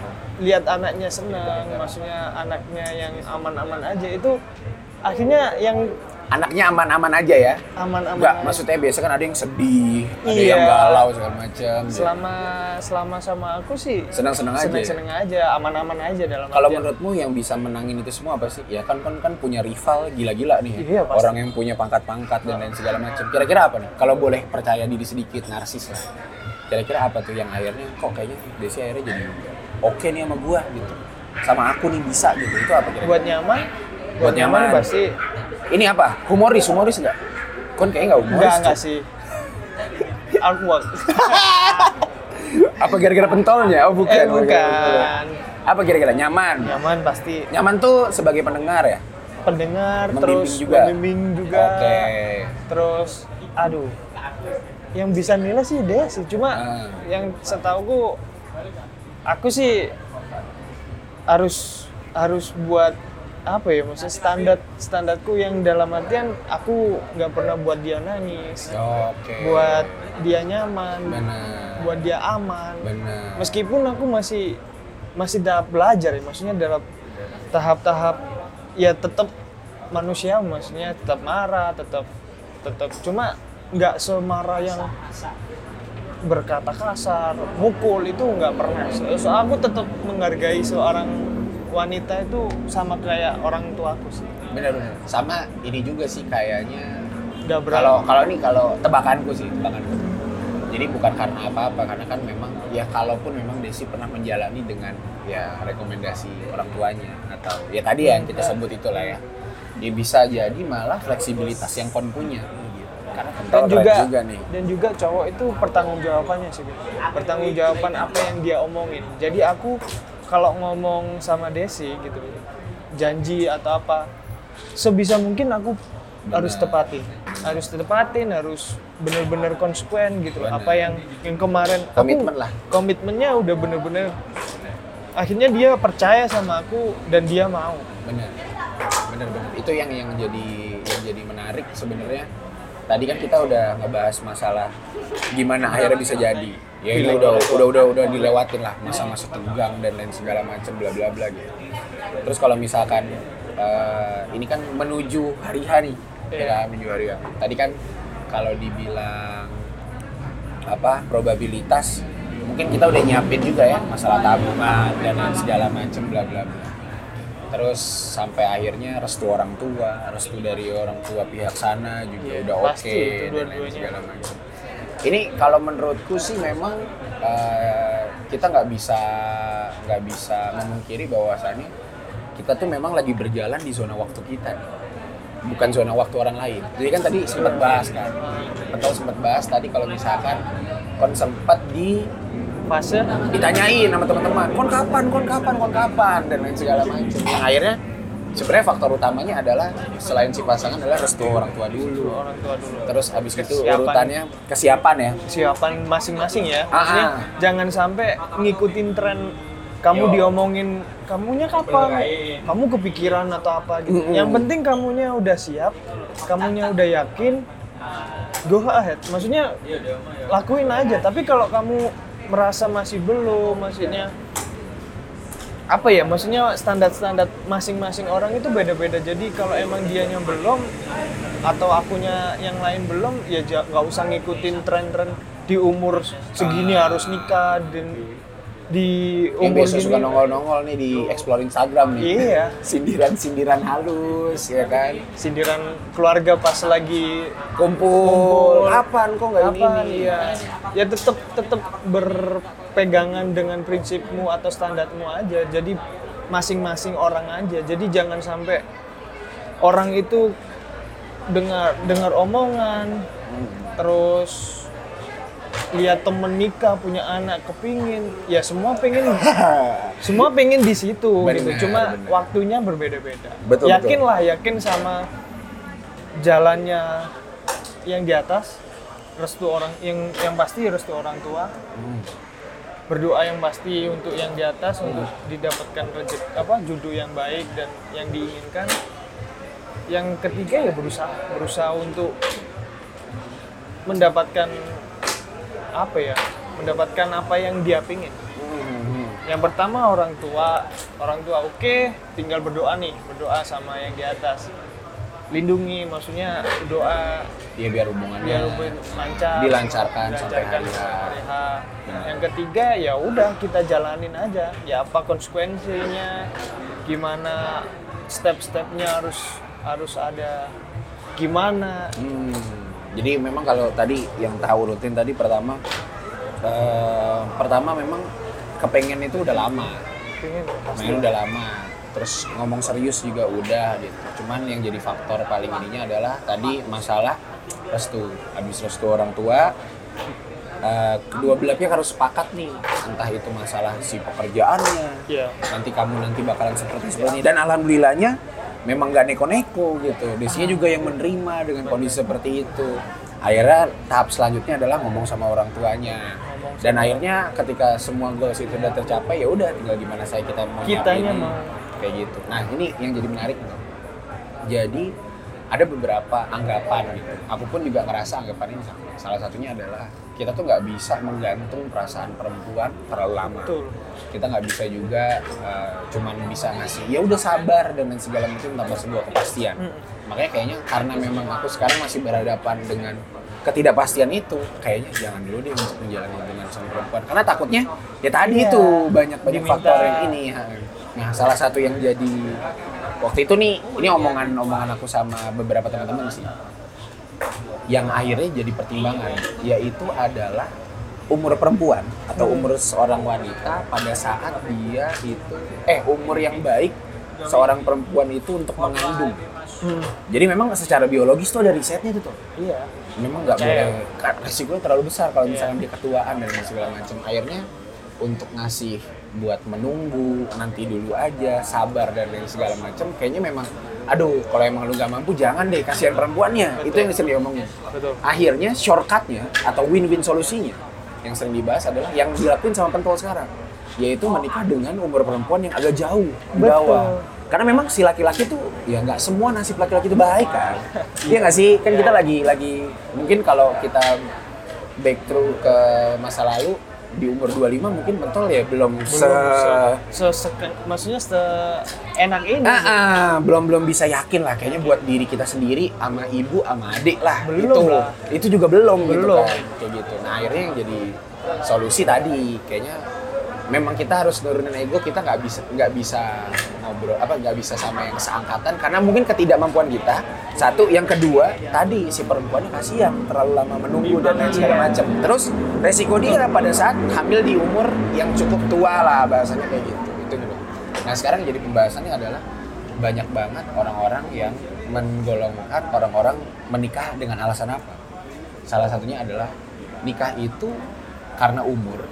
lihat anaknya senang maksudnya anaknya yang aman-aman aja. Itu akhirnya yang anaknya aman-aman aja ya aman-aman Enggak, aja. maksudnya biasa kan ada yang sedih, ada Iya. yang galau segala macam. selama selama sama aku sih Senang-senang aja. senang-senang aja aman-aman aja dalam Kalau menurutmu yang bisa menangin itu semua apa sih? Ya kan kan kan punya rival gila-gila nih. ya. Iya, pasti. Orang yang punya pangkat-pangkat dan lain segala macam. Kira-kira apa nih? Kalau boleh percaya diri sedikit narsis lah. Kira-kira apa tuh yang akhirnya kok kayaknya Desi akhirnya jadi oke nih sama gua gitu. Sama aku nih bisa gitu. Itu apa kira-kira? buat nyaman Buat nyaman. pasti Ini apa? Humoris, humoris enggak? Kon kayaknya enggak humoris. enggak enggak sih awkward Apa gara-gara pentolnya? Oh bukan. eh bukan. bukan Apa kira-kira nyaman? nyaman pasti Nyaman tuh sebagai pendengar ya? pendengar Membimbing terus juga. membimbing juga Oke. terus aduh yang bisa nilai sih dia sih cuma Ah. yang setauku aku sih harus harus buat apa ya maksudnya standar standarku yang dalam artian aku nggak pernah buat dia nangis Oke. buat dia nyaman benar. buat dia aman Benar. meskipun aku masih masih tahap belajar ya maksudnya dalam tahap-tahap ya tetap manusia maksudnya tetap marah tetap tetap cuma nggak semarah yang berkata kasar mukul itu nggak pernah so, so aku tetap menghargai seorang wanita itu sama kayak orang tuaku sih Benar benar. Sama ini juga sih kayaknya kalau kalau ini kalau tebakanku sih, tebakanku. Jadi bukan karena apa-apa, karena kan memang ya kalaupun memang Desi pernah menjalani dengan ya rekomendasi orang tuanya atau ya tadi yang kita sebut itulah ya. Dia bisa jadi malah fleksibilitas yang kon punya. Karena dan juga, juga nih. dan juga cowok itu pertanggungjawabannya sih pertanggungjawaban apa yang dia omongin jadi aku kalau ngomong sama Desi gitu janji atau apa sebisa mungkin aku harus Benar. tepatin harus tepatin harus bener-bener konsekuen gitu Benar. apa yang yang kemarin aku- Komitmen lah. komitmennya udah bener-bener akhirnya dia percaya sama aku dan dia mau benar benar benar itu yang yang jadi yang jadi menarik sebenarnya tadi kan kita udah ngebahas masalah gimana akhirnya bisa jadi. ya ini udah udah udah udah dilewatin lah masa-masa tegang dan lain segala macam bla bla bla gitu. Terus kalau misalkan eh, ini kan menuju hari hari ya kan, menuju hari H. tadi kan kalau dibilang apa probabilitas mungkin kita udah nyiapin juga ya masalah tabungan dan lain segala macam bla bla bla terus sampai akhirnya restu orang tua restu dari orang tua pihak sana juga Iya, udah oke itu dan lain segala macam. Ini kalau menurutku sih memang eh, kita nggak bisa nggak bisa memungkiri bahwasannya kita tuh memang lagi berjalan di zona waktu kita nih. Bukan zona waktu orang lain. Jadi kan tadi sempat bahas kan betul sempat bahas tadi kalau misalkan kon sempat di fase ditanyain sama teman-teman kon kapan kon kapan kon kapan dan lain segala macam yang akhirnya sebenarnya faktor utamanya adalah selain si pasangan adalah restu orang tua dulu orang tua dulu terus habis itu Kesiapan. urutannya kesiapan ya kesiapan masing-masing ya. Ah, Maksudnya ah. jangan sampai ngikutin tren kamu diomongin kamunya kapan, kamu kepikiran atau apa gitu. Mm-mm. Yang penting kamunya udah siap, kamunya udah yakin, go ahead. Maksudnya lakuin aja. Tapi kalau kamu merasa masih belum, maksudnya apa ya maksudnya standar-standar masing-masing orang itu beda-beda jadi kalau emang dianya belum atau akunya yang lain belum ya nggak usah ngikutin tren-tren di umur segini Ah. harus nikah dan di yang biasa suka nongol-nongol nih di explore Instagram nih. Iya. sindiran-sindiran halus ya kan? Sindiran keluarga pas lagi kumpul, Kumpul. kapan kok nggak ini ini? ya ya tetap tetap berpegangan dengan prinsipmu atau standarmu aja. Jadi masing-masing orang aja. Jadi jangan sampai orang itu dengar dengar omongan terus lihat temen nikah punya anak kepingin ya semua pengen semua pengen di situ gitu Benar, cuma benar. waktunya berbeda-beda Betul, yakin betul. lah yakin sama jalannya yang di atas restu orang yang yang pasti restu orang tua Hmm. berdoa yang pasti untuk yang di atas untuk didapatkan rezeki apa jodoh yang baik dan yang diinginkan yang ketiga ya berusaha berusaha untuk mendapatkan apa ya mendapatkan apa yang dia pingin. Hmm. yang pertama orang tua. Orang tua oke tinggal berdoa nih berdoa sama yang di atas. Lindungi maksudnya doa Iya biar hubungannya biar hubungan lancar. dilancarkan sampai dilancarkan sampai hari H. Benar. yang ketiga ya udah kita jalanin aja. Ya apa konsekuensinya? Gimana step-stepnya harus harus ada? Gimana? Hmm. Jadi memang kalau tadi yang tahu rutin tadi pertama eh, pertama memang kepengen itu udah lama. pengen Main udah lama. Terus ngomong serius juga udah gitu. Cuman yang jadi faktor paling ininya adalah tadi masalah restu. Habis restu orang tua eh, kedua belah pihak harus sepakat nih entah itu masalah si pekerjaannya ya nanti kamu nanti bakalan seperti seperti ini. dan alhamdulillahnya memang gak neko-neko gitu. Desinya juga yang menerima dengan kondisi seperti itu. Akhirnya tahap selanjutnya adalah ngomong sama orang tuanya. Dan akhirnya ketika semua goals itu udah tercapai ya udah tinggal gimana saya kita mau Kitanya mau. kayak gitu. Nah ini yang jadi menarik. Jadi ada beberapa anggapan gitu. Aku pun juga ngerasa anggapan ini sama salah satunya adalah kita tuh nggak bisa menggantung perasaan perempuan terlalu lama. Betul. Kita nggak bisa juga uh, cuman bisa ngasih ya udah sabar dan lain segala macam tanpa sebuah kepastian. Makanya kayaknya karena memang aku sekarang masih berhadapan dengan ketidakpastian itu kayaknya jangan dulu deh untuk menjalani hubungan sama perempuan. Karena takutnya ya tadi Iya. itu banyak banyak Diminta. faktor yang ini nah salah satu yang jadi waktu itu nih ini omongan omongan aku sama beberapa teman-teman sih yang akhirnya jadi pertimbangan yaitu adalah umur perempuan atau umur seorang wanita pada saat dia itu eh umur yang baik seorang perempuan itu untuk mengandung. Hmm. Jadi memang secara biologis tuh ada risetnya tuh. tuh. iya Memang nggak boleh resikonya terlalu besar kalau Iya. misalnya dia ketuaan dan segala macam. Akhirnya untuk ngasih buat menunggu nanti dulu aja sabar dan lain segala macam kayaknya memang aduh kalau emang lu gak mampu jangan deh kasihan perempuannya. Itu yang sering diomongin. Betul. Akhirnya shortcutnya atau win-win solusinya yang sering dibahas adalah yang dilakuin sama pentol sekarang yaitu menikah dengan umur perempuan yang agak jauh di Betul. bawah. Karena memang si laki-laki tuh ya nggak semua nasib laki-laki itu baik kan? Iya nggak sih? Kan kita lagi lagi mungkin kalau kita back through ke masa lalu di umur 25 mungkin pentol ya belum, se, se, se, se- maksudnya seenak ini Ah, ah, belum belum bisa yakin lah kayaknya buat diri kita sendiri sama ibu sama adik lah Belum itu lah. itu juga belum, gitu Belum. kan kayak gitu nah akhirnya yang jadi solusi tadi kayaknya memang kita harus nurunin ego kita nggak bisa nggak bisa ngobrol apa nggak bisa sama yang seangkatan karena mungkin ketidakmampuan kita. Satu yang kedua tadi si perempuannya kasihan terlalu lama menunggu dan lain segala macam. Terus resiko dia pada saat hamil di umur yang cukup tua lah bahasanya kayak gitu itu dulu nah sekarang jadi pembahasannya adalah banyak banget orang-orang yang menggolongkan orang-orang menikah dengan alasan apa? Salah satunya adalah nikah itu karena umur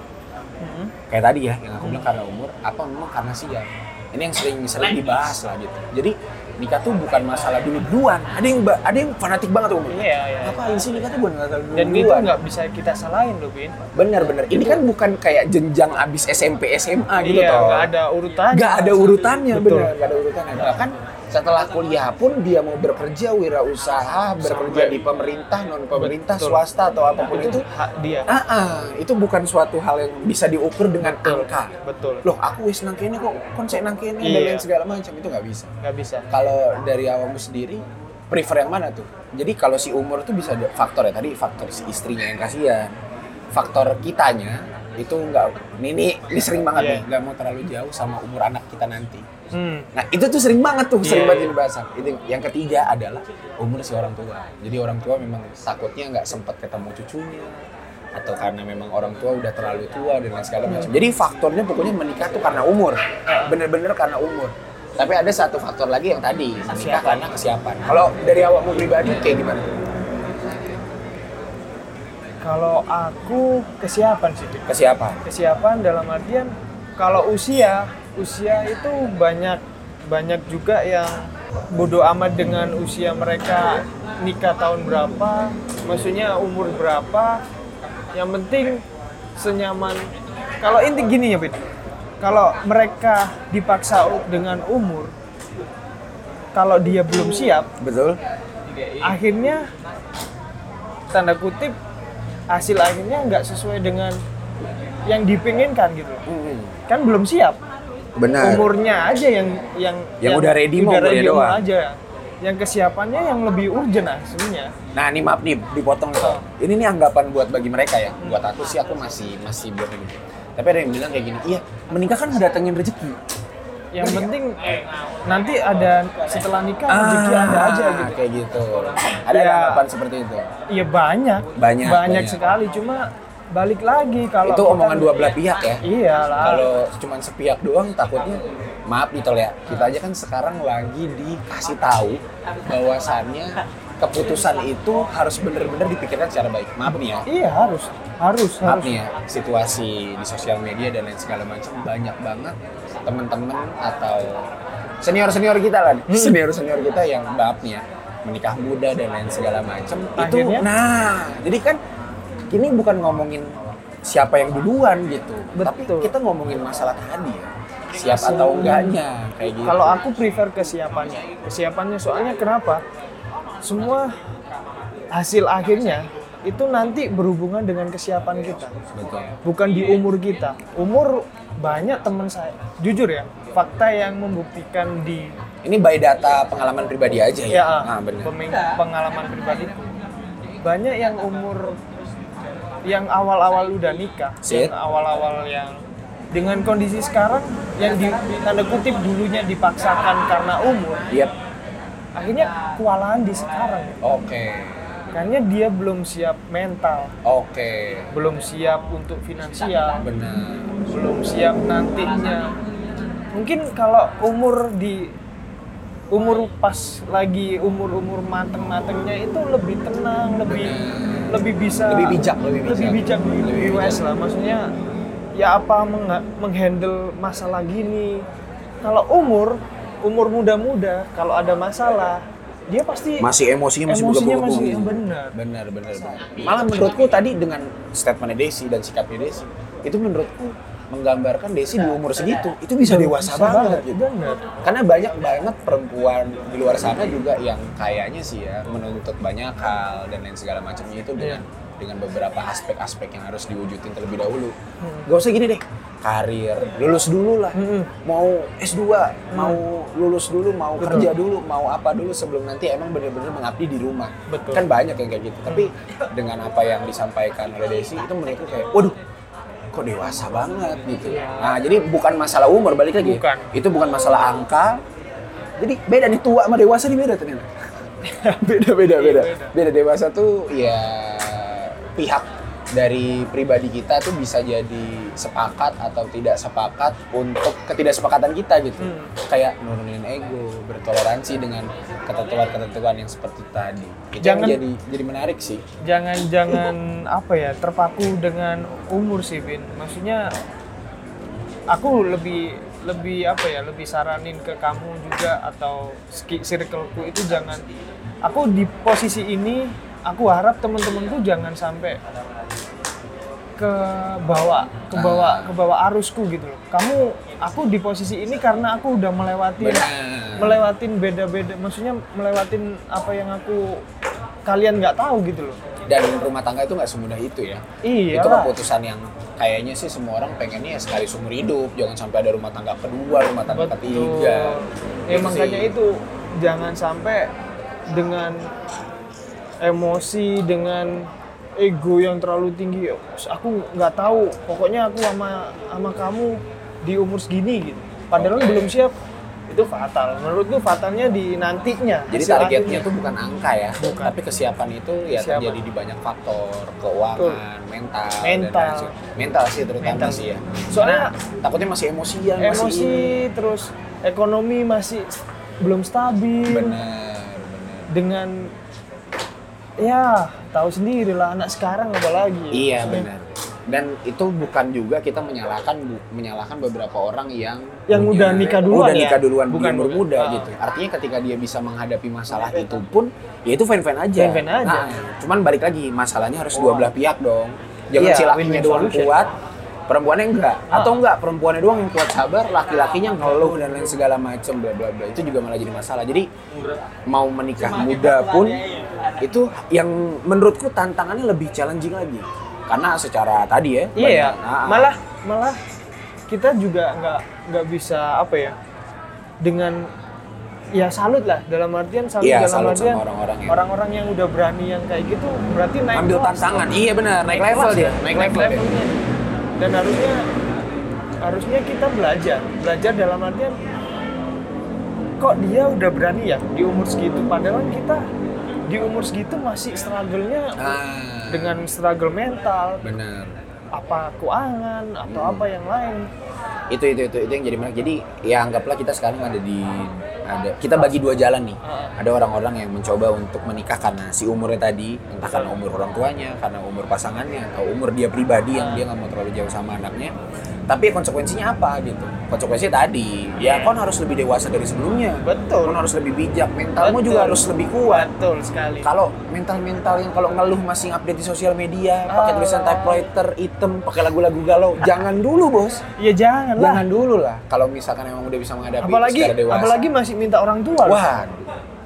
Hmm. kayak tadi ya yang aku bilang karena umur apa memang karena siang. Ini yang sering sering dibahas lah gitu. Jadi nikah tuh bukan masalah dulu duluan. Ada yang ada yang fanatik banget umur Iya, iya. ngapain sih nikah tuh bukan masalah dulu dan itu duluan? nggak bisa kita salahin loh Bin bener bener. Ini kan bukan kayak jenjang abis SMP SMA gitu iya toh. nggak ada urutannya. Nggak ada urutannya Betul. bener. Nggak ada urutannya. Bahkan setelah kuliah pun dia mau bekerja wirausaha bekerja Sampai- di pemerintah non pemerintah Betul. swasta atau apa pun itu hak dia ah, ah, itu bukan suatu hal yang bisa diukur dengan Betul. angka betul loh aku wis nang kene kok kon saya nang kene dan Iya. lain segala macam itu nggak bisa nggak bisa kalau dari awalmu sendiri prefer yang mana tuh jadi kalau si umur tuh bisa ada faktor ya tadi faktor si istrinya yang kasihan faktor kitanya itu nggak ini ini sering banget Iya. nih nggak mau terlalu jauh sama umur anak kita nanti hmm. nah itu tuh sering banget tuh sering Iya, banget iya. ini bahasan itu yang ketiga adalah umur si orang tua jadi orang tua memang takutnya nggak sempat ketemu cucunya atau karena memang orang tua udah terlalu tua dan lain segala macam jadi faktornya pokoknya menikah tuh karena umur bener-bener karena umur Tapi ada satu faktor lagi yang tadi menikah karena kesiapan. Kalau dari awakmu pribadi kayak gimana? Kalau aku kesiapan sih. Kesiapan. kesiapan dalam artian kalau usia usia itu banyak banyak juga yang bodoh amat dengan usia mereka nikah tahun berapa maksudnya umur berapa. Yang penting senyaman. Kalau inti gini ya Bid kalau mereka dipaksa dengan umur kalau dia belum siap Betul. akhirnya tanda kutip hasil akhirnya nggak sesuai dengan yang dipinginkan gitu. Kan belum siap Benar. umurnya aja yang yang Yang udah ready mau udah ready doang. aja yang kesiapannya yang lebih urgent aslinya Nah, ini maaf nih, dipotong nih. Oh. Ini nih anggapan buat bagi mereka ya. Buat aku sih aku masih masih buat ini. Tapi ada yang bilang kayak gini, iya menikah kan datengin rezeki. yang penting nanti ada setelah nikah rezeki ada aja gitu Ah, Kayak gitu. Ada Ya. anggapan seperti itu. iya banyak Banyak, banyak. sekali cuma balik lagi kalau itu omongan dua belah pihak ya. iyalah Kalau cuma sepihak doang takutnya maaf nih Tol ya. Kita aja kan sekarang lagi dikasih tahu bahwasannya keputusan itu harus benar-benar dipikirkan secara baik. Maaf nih ya. iya harus harus Maaf harus nih ya, situasi di sosial media dan lain segala macam banyak banget teman-teman atau senior-senior kita lah, Hmm. senior-senior kita yang maaf nih ya, menikah muda dan lain segala macam. Itu nah, jadi kan ini bukan ngomongin siapa yang duluan gitu, tapi Betul. kita ngomongin masalah tadi ya. Siap atau enggaknya kayak gitu. Kalau aku prefer kesiapannya. Kesiapannya soalnya kenapa? Semua hasil akhirnya itu nanti berhubungan dengan kesiapan kita, betul. bukan di umur kita. Umur banyak teman saya, jujur ya, fakta yang membuktikan di Ini by data pengalaman pribadi aja ya. ya Nah, benar. pengalaman pribadiku banyak yang umur yang awal-awal udah nikah, Sip. yang awal-awal yang dengan kondisi sekarang yang di tanda kutip dulunya dipaksakan karena umur, Yep. akhirnya kewalahan di sekarang. Oke. Karena dia belum siap mental, Oke. belum siap untuk finansial, Benar. belum siap nantinya. Mungkin kalau umur di umur pas lagi umur-umur mateng-matengnya itu lebih tenang, lebih lebih bisa Lebih bijak, lebih bijak. lebih bijak, lebih, Lebih bijak. wise lah. Maksudnya ya apa meng- menghandle masalah gini. Kalau umur umur muda-muda kalau ada masalah dia pasti masih emosinya masih Emosinya masih- benar benar benar malah menurutku tadi dengan statementnya Desi dan sikapnya Desi itu menurutku menggambarkan Desi di umur segitu. Itu bisa dewasa banget gitu. Benar. karena banyak banget perempuan di luar sana juga yang kayaknya sih ya menuntut banyak hal dan lain segala macamnya itu dengan dengan beberapa aspek-aspek yang harus diwujudin terlebih dahulu. Gak usah gini deh. Karir lulus dulu lah. Mm-mm. mau S2 mau lulus dulu mau kerja dulu mau apa dulu sebelum nanti emang bener-bener mengabdi di rumah. Betul. kan banyak yang kayak gitu. Tapi dengan apa yang disampaikan oleh Desi itu menurutku kayak waduh kok dewasa banget gitu. Nah jadi bukan masalah umur balik lagi. Bukan. itu bukan masalah angka. Jadi beda nih tua sama dewasa nih beda ternyata. Beda beda beda. Beda dewasa tuh ya pihak dari pribadi kita tuh bisa jadi sepakat atau tidak sepakat untuk ketidaksepakatan kita gitu. Hmm. kayak nurunin ego bertoleransi dengan ketentuan-ketentuan yang seperti tadi. Itu Jangan- yang jadi jadi menarik sih. Jangan-jangan apa ya terpaku dengan umur sih Vin. Maksudnya aku lebih lebih apa ya lebih saranin ke kamu juga atau circleku itu jangan aku di posisi ini aku harap teman-temanku jangan sampai ke bawah ke bawah ke bawah arusku gitu loh kamu aku di posisi ini karena aku udah melewati Benar. melewatin beda-beda maksudnya melewatin apa yang aku kalian nggak tahu gitu loh dan rumah tangga itu nggak semudah itu ya Iya itu keputusan yang kayaknya sih semua orang pengennya ya sekali seumur hidup jangan sampai ada rumah tangga kedua rumah tangga Betul. ketiga Ya Gitu makanya sih. itu jangan sampai dengan emosi dengan ego yang terlalu tinggi. Aku nggak tahu. Pokoknya aku sama sama kamu di umur segini gitu. Padahal belum siap. Itu fatal. Menurutku fatalnya di nantinya. Jadi targetnya tuh bukan angka ya, Bukan. tapi kesiapan itu ya Kesiapan. terjadi di banyak faktor, keuangan, mental, dan Mental. lain sebagainya. mental sih terutama Mental. sih ya. Soalnya Karena takutnya masih emosian, emosi masih ini. terus ekonomi masih belum stabil benar benar dengan ya tahu sendiri lah anak sekarang apalagi. Iya Maksudnya, benar. Dan itu bukan juga kita menyalahkan bu- menyalahkan beberapa orang yang Yang udah nikah duluan udah ya? nikah duluan Bukan, umur muda Ah. gitu. Artinya ketika dia bisa menghadapi masalah itu pun ya itu fine fine aja. Fine-fine aja. Nah, cuman balik lagi masalahnya harus dua belah pihak dong. Jangan Iya, si lakinya win-win doang kuat perempuannya enggak Ah. atau enggak perempuannya doang yang kuat sabar laki-lakinya ngeluh dan lain segala macem bla bla bla itu juga malah jadi masalah jadi mau menikah muda pun itu yang menurutku tantangannya lebih challenging lagi karena secara tadi ya iya banyak- ah, ah. malah malah kita juga nggak nggak bisa apa ya dengan ya salut lah dalam artian salut Iya, dalam salut artian orang-orang yang- orang-orang yang udah berani yang kayak gitu berarti naik ambil kelas. tantangan iya benar naik level kelas dia kan? naik level dia levelnya. Dan harusnya harusnya kita belajar. Belajar dalam artian kok dia udah berani ya di umur segitu? Padahal kita di umur segitu masih struggle-nya ah. dengan struggle mental. Benar. Apa keuangan atau Hmm. apa yang lain. Itu itu itu itu yang jadi menarik. Jadi ya anggaplah kita sekarang ada di ada kita bagi dua jalan nih. Ada orang-orang yang mencoba untuk menikah karena si umurnya tadi entah karena umur orang tuanya karena umur pasangannya atau umur dia pribadi yang dia nggak mau terlalu jauh sama anaknya tapi konsekuensinya apa gitu konsekuensinya tadi ya kon harus lebih dewasa dari sebelumnya Betul. kon harus lebih bijak mentalmu Betul. juga harus lebih kuat betul sekali kalau mental-mental yang kalau ngeluh masih update di sosial media, pakai Ah. tulisan typewriter hitam, pakai lagu-lagu galau, jangan dulu bos, ya jangan lah jangan dulu lah. Kalau misalkan emang udah bisa menghadapi apalagi secara dewasa, apalagi masih minta orang tua loh.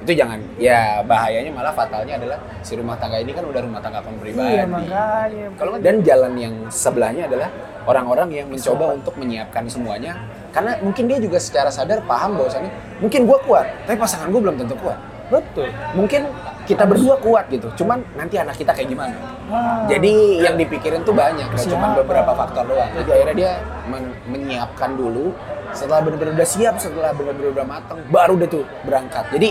Itu jangan. Ya bahayanya malah fatalnya adalah si rumah tangga ini kan udah rumah tangga pribadi. iya makanya Kalau dan jalan yang sebelahnya adalah orang-orang yang mencoba untuk menyiapkan semuanya, karena mungkin dia juga secara sadar paham bahwasannya mungkin gua kuat, tapi pasangan gua belum tentu kuat. betul Mungkin kita berdua kuat gitu, cuman nanti anak kita kayak gimana? Wah. Jadi yang dipikirin tuh banyak, nggak cuma Siapa? beberapa faktor doang. Jadi akhirnya dia men- menyiapkan dulu, setelah benar-benar udah siap, setelah benar-benar udah matang, baru deh tuh berangkat. Jadi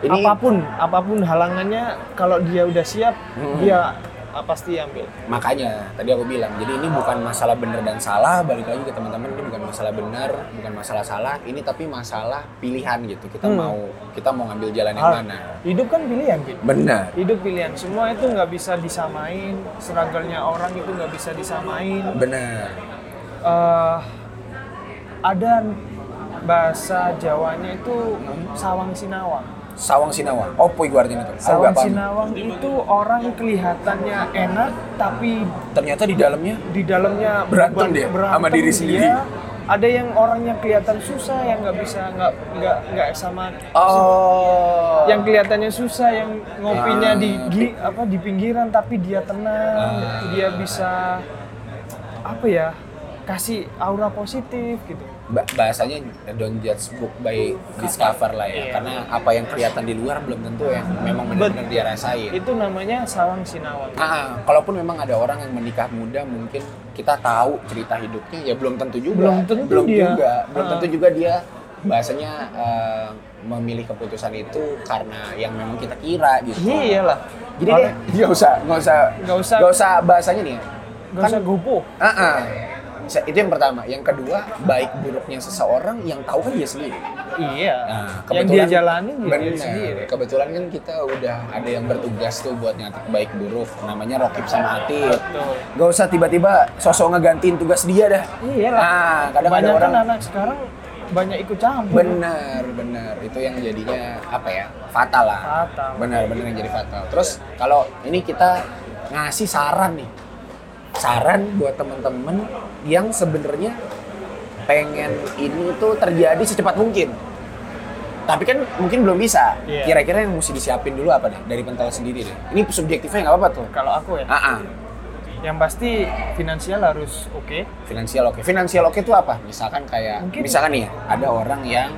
ini apa pun apa pun halangannya kalau dia udah siap Hmm. dia ah, pasti ambil makanya tadi aku bilang, jadi ini bukan masalah benar dan salah, balik lagi ke teman-teman ini bukan masalah benar, bukan masalah salah, ini tapi masalah pilihan gitu. Kita Hmm. mau kita mau ngambil jalan yang Ah, mana? hidup kan pilihan Pin. Benar. hidup pilihan semua itu nggak bisa disamain struggle-nya orang itu nggak bisa disamain Benar. Eh, ada bahasa Jawanya itu sawang sinawang Sawang Sinawa. Opo iku artinya itu? Sawang sinawang itu orang kelihatannya enak tapi Ternyata di dalamnya di dalamnya Berantem beban- dia sama berantem diri dia. sendiri. ada yang orangnya kelihatan susah yang nggak bisa nggak nggak nggak sama Oh. yang kelihatannya susah yang ngopinya Ah. di apa di pinggiran tapi dia tenang Ah. dia bisa apa ya kasih aura positif gitu bahasanya don't judge book by discover lah ya. Iya. karena apa yang kelihatan di luar belum tentu yang memang benar-benar dia rasain. itu namanya sawang sinawang nah kalaupun memang ada orang yang menikah muda mungkin kita tahu cerita hidupnya ya belum tentu juga. Belum tentu belum dia. juga. Belum Ah. tentu juga dia bahasanya eh, memilih keputusan itu karena yang memang kita kira gitu. Iyalah. Jadi deh nggak usah nggak usah Nggak usah- nggak usah bahasanya nih ya. nggak usah gopo Ah, ah. Itu yang pertama. Yang kedua, baik buruknya seseorang yang tahu kan dia sendiri. iya Nah, yang dia jalani dia, bener. sendiri Kebetulan kan kita udah ada yang bertugas tuh buat nyatet baik buruk. Namanya Rokib sama Atit. Gak usah tiba-tiba sosok ngegantiin tugas dia dah. iyalah Nah, kadang ada banyak orang kan anak sekarang banyak ikut campur bener bener itu yang jadinya apa ya fatal lah Fatal. bener bener yang jadi fatal terus kalau ini kita ngasih saran nih saran buat temen-temen yang sebenarnya pengen ini tuh terjadi secepat mungkin. Tapi kan mungkin belum bisa. Iya. kira-kira yang mesti disiapin dulu apa deh? Dari pentol sendiri deh. Ini subjektifnya nggak apa-apa tuh. Kalau aku ya? Ah. yang pasti finansial harus oke. Finansial oke. Finansial oke itu apa? Misalkan kayak Mungkin- misalkan nih ya, ada orang yang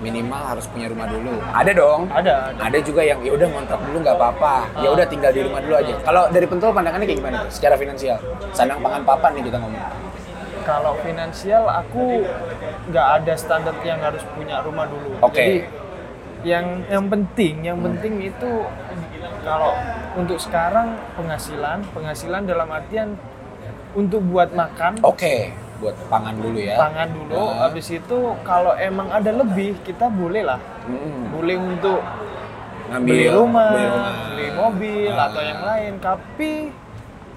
minimal harus punya rumah dulu. Ada dong. Ada ada. Ada juga yang ya udah ngontrak dulu nggak apa-apa. Ya udah tinggal di rumah dulu aja. Kalau dari pentol pandangannya kayak gimana tuh secara finansial? Sandang pangan papan nih kita ngomong. Kalau finansial aku nggak ada standar yang harus punya rumah dulu. Oke. Jadi yang yang penting, yang penting itu kalau untuk sekarang penghasilan, penghasilan dalam artian untuk buat makan, oke buat pangan dulu ya. pangan dulu Nah. habis itu kalau emang ada lebih kita boleh lah Mm-mm. boleh untuk Ngambil beli rumah, beli rumah. beli mobil Ah. atau yang lain. Tapi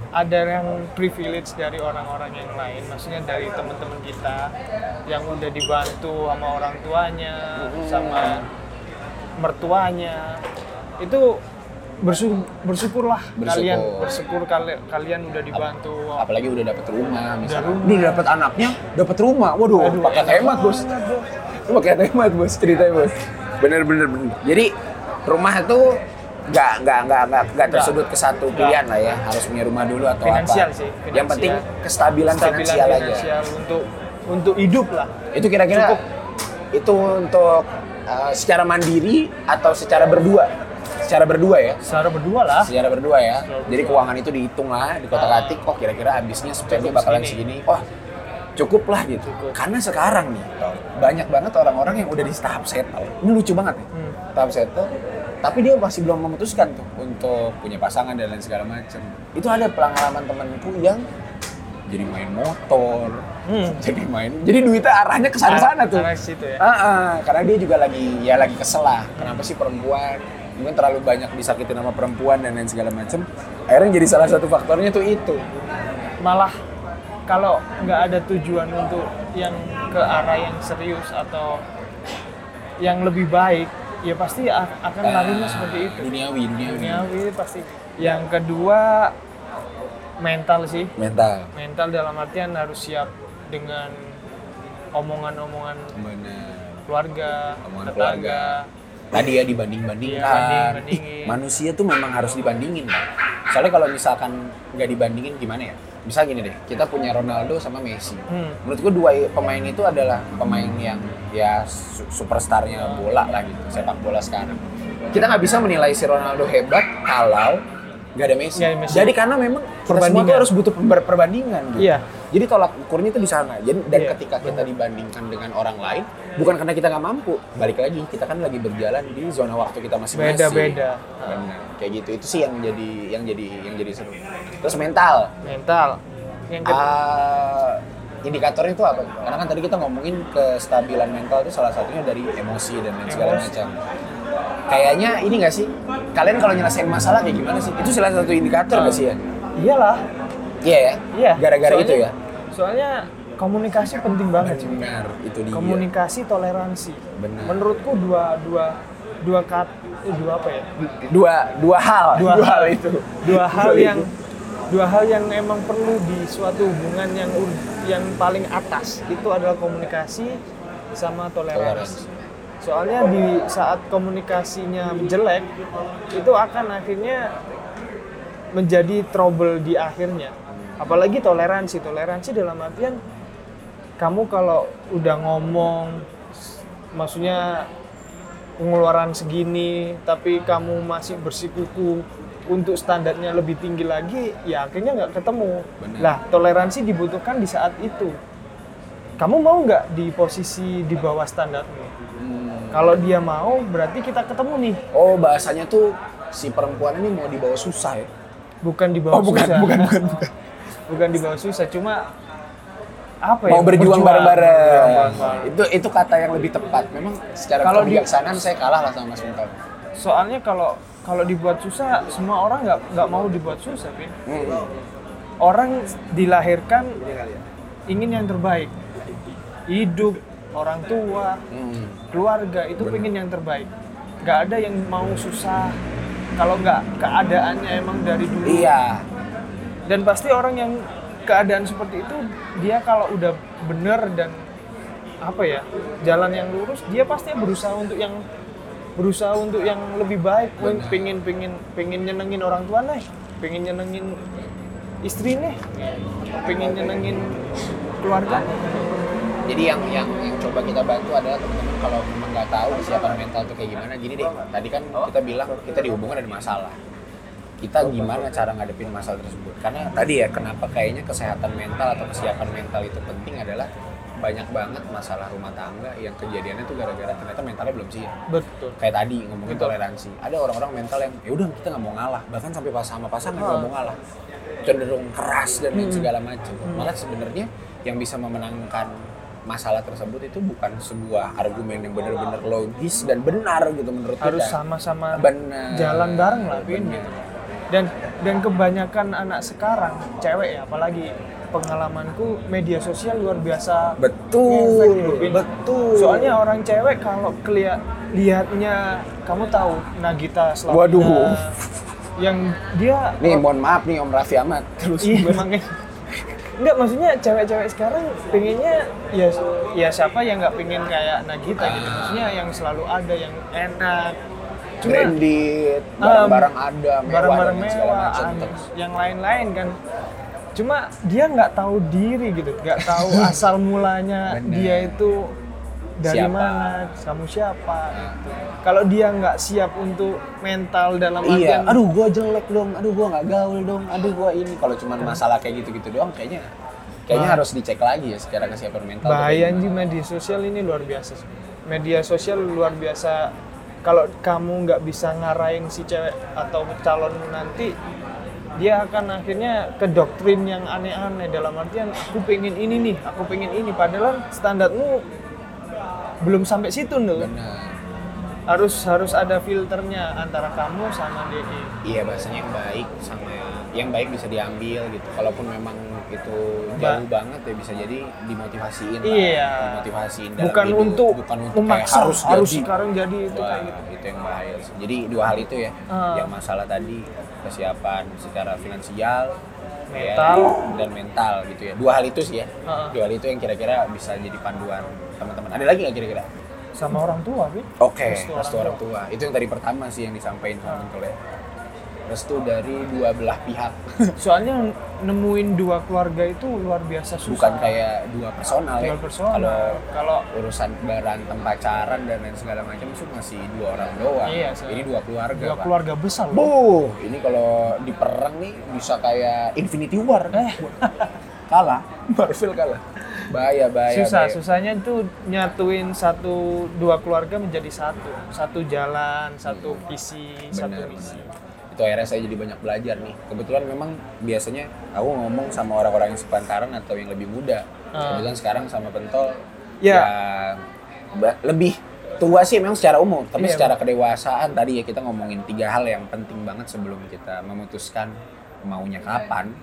ada yang privilege dari orang-orang yang lain, maksudnya dari teman-teman kita yang udah dibantu sama orang tuanya, sama mertuanya. Itu bersyukur, bersyukurlah Bersyukur. kalian bersyukur kali- kalian udah dibantu. Apalagi udah dapet rumah misalnya. rumah. Udah dapet anaknya, dapet rumah. Waduh, Aduh, pakai hemat bos. Itu pakai hemat bos ceritanya bos. Bener bener bener. Jadi rumah itu nggak nggak nggak nggak nggak tersudut ke satu pilihan lah ya. Harus punya rumah dulu atau Finansial apa. sih, Yang finansial. penting kestabilan, Stabilan finansial, aja. finansial untuk untuk hidup lah. Itu kira-kira Cukup. itu untuk uh, secara mandiri atau secara berdua? Secara berdua ya. Secara berdua lah. secara berdua ya. Secara Jadi keuangan itu dihitung lah di kotak atik. Oh kira-kira habisnya spendnya bakalan segini. Oh cukup lah gitu. Karena sekarang nih banyak banget orang-orang yang udah di tahap settle. Ini lucu banget nih. Hmm. Tahap settle. Tapi dia masih belum memutuskan tuh untuk punya pasangan dan lain segala macam. Itu ada pengalaman temanku yang jadi main motor, Hmm. jadi main, jadi duitnya arahnya ke sana-sana tuh. Arah situ ya. Ah, ah, karena dia juga lagi ya lagi kesel lah. Kenapa sih perempuan mungkin terlalu banyak disakitin sama perempuan dan lain segala macem. Akhirnya jadi salah satu faktornya tuh itu. malah kalau nggak ada tujuan untuk yang ke arah yang serius atau yang lebih baik ya pasti akan larinya Ah, seperti itu Duniawi, duniawi. duniawi pasti yang kedua mental sih Mental. mental dalam artian harus siap dengan omongan-omongan Benar. keluarga Omongan tetangga Tadi ya dibanding-bandingkan. Banding-bandingin. Ih, manusia tuh memang harus dibandingin. Bang. Soalnya kalau misalkan nggak dibandingin gimana ya? Misal gini deh, kita punya Ronaldo sama Messi. Hmm. Menurut gua dua pemain itu adalah pemain yang ya su- superstarnya bola lah gitu, sepak bola sekarang. Kita nggak bisa menilai si Ronaldo hebat kalau nggak ada Messi. Ada Messi. Jadi karena memang kita semua tuh harus butuh per- perbandingan gitu. Iya. Jadi tolak ukurnya itu di sana. Jadi dan Iya, ketika kita dibandingkan dengan orang lain, bukan karena kita nggak mampu, balik lagi kita kan lagi berjalan di zona waktu kita masing-masing. Beda-beda. Benar. Kayak gitu itu sih yang jadi yang jadi yang jadi seru. Terus mental. mental yang kedua Ah, indikatornya itu apa? Karena kan tadi kita ngomongin kestabilan mental itu salah satunya dari emosi dan lain segala macam. Kayaknya ini nggak sih? Kalian kalau nyelesain masalah kayak gimana sih? Itu salah satu indikator nggak sih ya? iyalah Iya ya. Iya. Gara-gara itu ya. Soalnya komunikasi penting banget. cuy. Benar, itu dia. Komunikasi toleransi. Benar. Menurutku dua dua dua kat eh, dua apa ya? dua dua hal Dua hal. itu Dua hal Dua yang itu. dua hal yang emang perlu di suatu hubungan yang yang paling atas itu adalah komunikasi sama. Toleransi. Soalnya di saat komunikasinya jelek itu akan akhirnya menjadi trouble di akhirnya. Apalagi toleransi. Toleransi dalam artian kamu kalau udah ngomong maksudnya pengeluaran segini tapi kamu masih bersikuku untuk standarnya lebih tinggi lagi ya akhirnya nggak ketemu Benar. lah toleransi dibutuhkan di saat itu kamu mau nggak di posisi di bawah standarmu Hmm. kalau dia mau berarti kita ketemu nih oh bahasanya tuh si perempuan ini mau dibawa susah ya bukan di bawah oh bukan susah bukan bukan bukan bukan di bawah susah cuma apa ya mau berjuang bareng-bareng. Itu itu kata yang lebih tepat. Memang secara Kalau di- kebijaksanaan saya kalah lah sama Mas soalnya kalau kalau dibuat susah semua orang nggak nggak mau dibuat susah Vin. Hmm. orang dilahirkan ingin yang terbaik. Hidup orang tua Hmm. keluarga itu pengen yang terbaik. Nggak ada yang mau susah. Kalau nggak keadaannya emang dari dulu. Iya dan pasti orang yang keadaan seperti itu dia kalau udah bener dan apa ya jalan yang lurus dia pasti berusaha untuk yang berusaha untuk yang lebih baik. Benar. pengen pengen pengen nyenengin orang tua nih pengen nyenengin istri nih pengen nyenengin keluarga. Jadi yang yang yang coba kita bantu adalah teman-teman kalau memang nggak tahu kesiapan mental tuh kayak gimana gini deh. Tadi kan kita bilang kita di hubungan ada masalah kita gimana cara ngadepin masalah tersebut karena tadi ya kenapa kayaknya kesehatan mental atau kesiapan mental itu penting adalah banyak banget masalah rumah tangga yang kejadiannya tuh gara-gara ternyata mentalnya belum siap betul kayak tadi ngomongin Betul. toleransi ada orang-orang mental yang ya udah kita nggak mau ngalah bahkan sampai pas sama pasangan nggak mau ngalah cenderung keras dan Hmm. segala macam malah sebenarnya yang bisa memenangkan masalah tersebut itu bukan sebuah argumen yang benar-benar logis dan benar gitu menurut harus kita. sama-sama Benar. jalan bareng lah gitu. Dan dan kebanyakan anak sekarang cewek ya apalagi pengalamanku media sosial luar biasa Betul, Pin. betul. soalnya orang cewek kalau kelihat lihatnya kamu tahu Nagita Slavina Waduh. yang dia nih mohon maaf nih Om Raffi Ahmad. Terus iya memangnya Enggak, maksudnya cewek-cewek sekarang pengennya ya ya siapa yang nggak pengen kayak Nagita gitu. Maksudnya yang selalu ada yang enak. Cuma branded, barang-barang ada, mewah, barang-barang segala mewah, macam. an- Terus yang lain-lain kan. Cuma dia nggak tahu diri gitu, nggak tahu asal mulanya Bener. dia itu dari Siapa? mana, kamu siapa. gitu. Kalau dia nggak siap untuk mental dalam Iya, artian aduh gua jelek dong, aduh gua nggak gaul dong, aduh gua ini kalau cuma masalah kayak gitu-gitu doang kayaknya kayaknya Bah- harus dicek lagi ya secara kesiapan mental. bahaya di media sosial ini luar biasa media sosial luar biasa kalau kamu nggak bisa ngarahin si cewek atau calonmu nanti dia akan akhirnya ke doktrin yang aneh-aneh dalam artian aku pengen ini nih aku pengen ini padahal standarmu belum sampai situ loh Benar. harus harus ada filternya antara kamu sama dia Iya bahasanya yang baik sama yang baik bisa diambil gitu. Kalaupun memang itu Ba- jauh banget ya bisa jadi dimotivasiin lah. Iya. Dimotivasiin dalam bukan hidup, untuk bukan untuk memaksa kayak harus, harus jadi. sekarang jadi itu Wah, kayak gitu itu yang bahaya sih. Jadi dua hal itu ya, Ah. yang masalah tadi kesiapan secara finansial, Mental. ya, dan mental gitu ya. Dua hal itu sih ya. Ah. Dua hal itu yang kira-kira bisa jadi panduan teman-teman. Ada lagi nggak kira-kira? sama orang tua Pi. Oke, Restu restu orang orang tua. Itu yang tadi pertama sih yang disampaikan sama ya. Restu dari dua belah pihak. soalnya nemuin dua keluarga itu luar biasa susah Bukan kayak dua personal ya. Dua personal. Kalau Kalau urusan berantem pacaran dan lain segala macam itu masih dua orang doang. Iya, so- Ini dua keluarga, dua Pak. keluarga besar. Buh, ini kalau diperang nih bisa kayak Infinity War. Eh. kalah, Marvel kalah. Bahaya, bahaya. susah, bahaya. susahnya itu nyatuin satu dua keluarga menjadi satu, satu jalan, satu visi, satu misi. benar. Itu akhirnya saya jadi banyak belajar nih. Kebetulan memang biasanya aku ngomong sama orang-orang yang sepantaran atau yang lebih muda. Ah. Kebetulan sekarang sama Pentol Ya. yang ba- lebih tua sih memang secara umur, tapi Iya, secara kedewasaan tadi ya kita ngomongin tiga hal yang penting banget sebelum kita memutuskan maunya kapan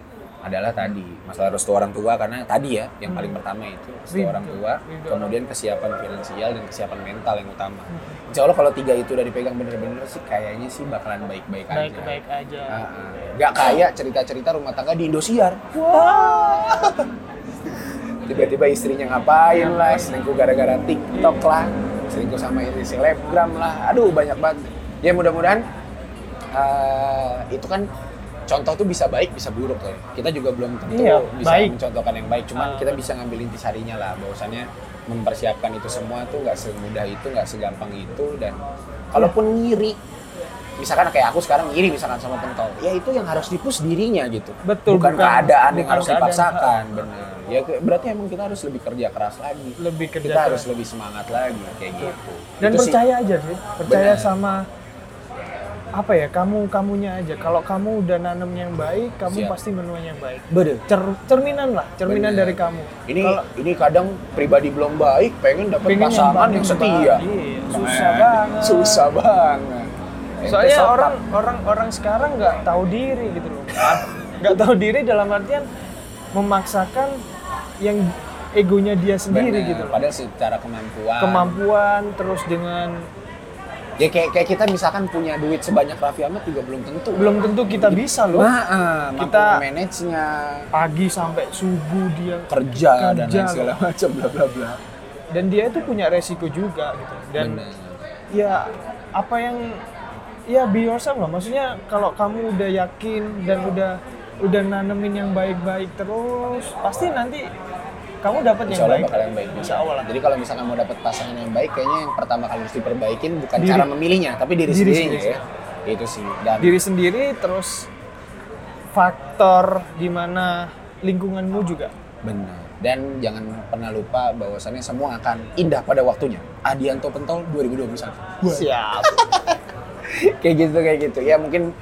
adalah tadi masalah restu orang tua karena tadi ya yang paling pertama itu restu orang tua, kemudian kesiapan finansial dan kesiapan mental yang utama. Hmm. Insya Allah kalau tiga itu udah dipegang bener-bener sih kayaknya sih bakalan baik-baik aja. Baik-baik aja. Ah, ah. Gak kayak cerita-cerita rumah tangga di Indosiar. Tiba-tiba istrinya ngapain lah, selingkuh gara-gara TikTok lah, selingkuh sama ini selebgram lah, aduh banyak banget. Ya mudah-mudahan eh, itu kan contoh tuh bisa baik bisa buruk ya. Kita juga belum tentu Iya, bisa baik. mencontohkan yang baik, cuman Ah. kita bisa ngambil intisarinya lah, bahwasannya mempersiapkan itu semua tuh nggak semudah itu, nggak segampang itu, dan kalaupun ngiri, misalkan kayak aku sekarang ngiri misalkan sama pentol, ya itu yang harus dipus dirinya gitu, Betul, bukan, bukan- keadaan yang bukan harus keadaan. dipaksakan, benar. Ya berarti emang kita harus lebih kerja keras lagi, Lebih kerja kita keras. harus lebih semangat lagi kayak gitu. Dan Itu sih. percaya aja sih, percaya Benar. sama apa ya kamu kamunya aja. Kalau kamu udah nanam yang baik, kamu Siap. pasti menuai yang baik. Bener. Cer- cerminan lah, cerminan Bener. dari kamu. Ini Kalau ini kadang pribadi belum baik, pengen dapat pengen pasangan yang, paling setia. iya, susah banget. Susah banget. Soalnya Ente orang orang orang sekarang nggak tahu diri gitu loh. Nggak tahu diri dalam artian memaksakan yang egonya dia sendiri Bener, gitu loh. Padahal secara kemampuan. Kemampuan terus dengan Ya kayak kayak kita misalkan punya duit sebanyak Raffi Ahmad juga belum tentu. belum tentu kita bisa loh. Nah, mampu Kita- manage-nya, Pagi sampai subuh dia kerja, dan Kerja lain segala macam bla bla bla. dan dia itu punya resiko juga gitu. Dan Bener. ya apa yang ya be yourself lah. Maksudnya kalau kamu udah yakin dan udah udah nanemin yang baik-baik terus, pasti nanti kamu dapat yang baik. bakal yang baik. Insya Allah lah. Jadi kalau misalkan mau dapat pasangan yang baik, kayaknya yang pertama kali harus diperbaikin bukan Diri. cara memilihnya, tapi diri, Diri sendirinya sendiri. ya. Itu sih. Dan Diri sendiri terus faktor di mana lingkunganmu juga. benar. Dan jangan pernah lupa bahwasannya semua akan indah pada waktunya. Adianto Pentol 2021. Siap. kayak gitu kayak gitu. Ya mungkin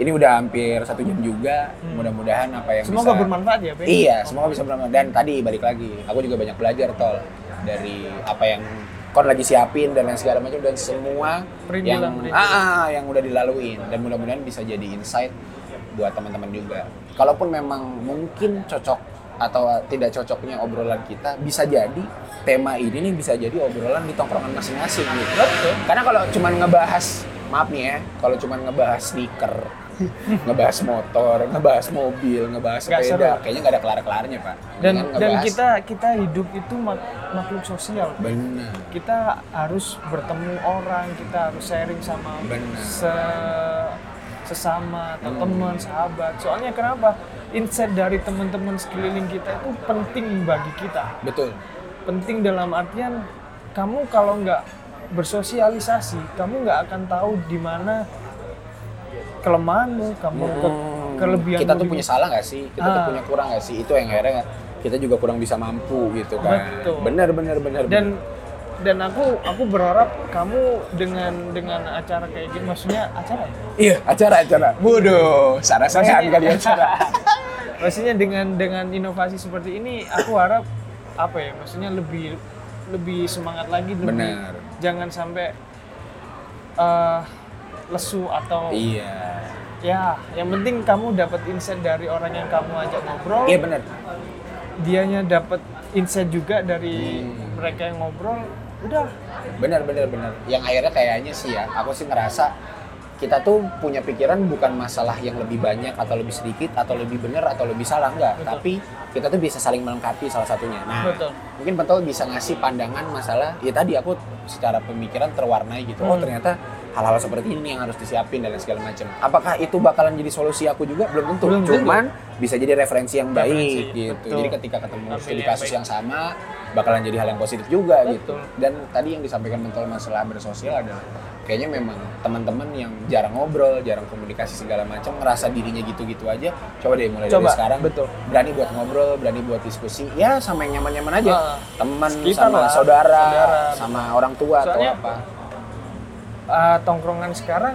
ini udah hampir satu jam juga. Mudah-mudahan apa yang Hmm. Semoga bisa bermanfaat ya, Pe. Iya, semoga bisa bermanfaat. Dan tadi balik lagi, aku juga banyak belajar tol dari apa yang kon lagi siapin dan yang segala macam dan semua Perintilan, yang ah, ah, yang udah dilaluin dan mudah-mudahan bisa jadi insight buat teman-teman juga. Kalaupun memang mungkin cocok atau tidak cocoknya obrolan kita bisa jadi tema ini nih bisa jadi obrolan di tongkrongan masing-masing gitu. Betul. Karena kalau cuman ngebahas maaf nih ya, kalau cuman ngebahas sneaker, ngebahas motor, ngebahas mobil, ngebahas Nggak sepeda, seru. kayaknya nggak ada kelar-kelarnya pak. Dan dan kita kita hidup itu mak- makhluk sosial. benar, Kita harus bertemu orang, kita harus sharing sama Benar. se- sesama atau Hmm. teman, sahabat. Soalnya kenapa? Insight dari teman-teman sekeliling kita itu penting bagi kita. betul, penting dalam artian kamu kalau nggak bersosialisasi kamu nggak akan tahu di mana kelemahanmu kamu ke Hmm, kelebihan kita tuh punya salah nggak sih? Kita tuh Ah. punya kurang nggak sih? Itu yang akhirnya kita juga kurang bisa mampu gitu kan. Betul. Benar, benar, benar. dan dan aku aku berharap kamu dengan dengan acara kayak gini maksudnya acara ya? iya, acara, acara. Bodoh, sarah-sarahan kali acara. maksudnya dengan dengan inovasi seperti ini aku harap apa ya maksudnya lebih lebih semangat lagi lebih Benar. Jangan sampai eh, lesu atau Iya. Ya, yang penting kamu dapat insight dari orang yang kamu ajak ngobrol. Iya benar. Dianya dapat insight juga dari Hmm. mereka yang ngobrol. Udah, Benar, benar, benar. Yang akhirnya kayaknya sih ya, aku sih ngerasa kita tuh punya pikiran bukan masalah yang lebih banyak atau lebih sedikit atau lebih benar atau lebih salah enggak, Betul. tapi kita tuh bisa saling melengkapi salah satunya. Nah, Betul. mungkin Pentol bisa ngasih pandangan masalah ya tadi aku secara pemikiran terwarnai gitu. Oh, Hmm. ternyata hal-hal seperti ini yang harus disiapin dan segala macam. Apakah itu bakalan jadi solusi aku juga? Belum tentu. Belum tentu. Cuman bisa jadi referensi yang baik Referensi, gitu. betul. Jadi ketika ketemu studi yang kasus baik. yang sama bakalan jadi hal yang positif juga Betul. gitu. Dan tadi yang disampaikan Mentol masalah bersosial adalah kayaknya memang teman-teman yang jarang ngobrol, jarang komunikasi segala macam ngerasa dirinya gitu-gitu aja. Coba deh mulai Coba, dari sekarang betul. berani buat ngobrol, berani buat diskusi. Ya sama yang nyaman-nyaman aja. Ah, Teman sama lah, saudara, saudara. sama orang tua Soalnya- atau apa. eh, tongkrongan sekarang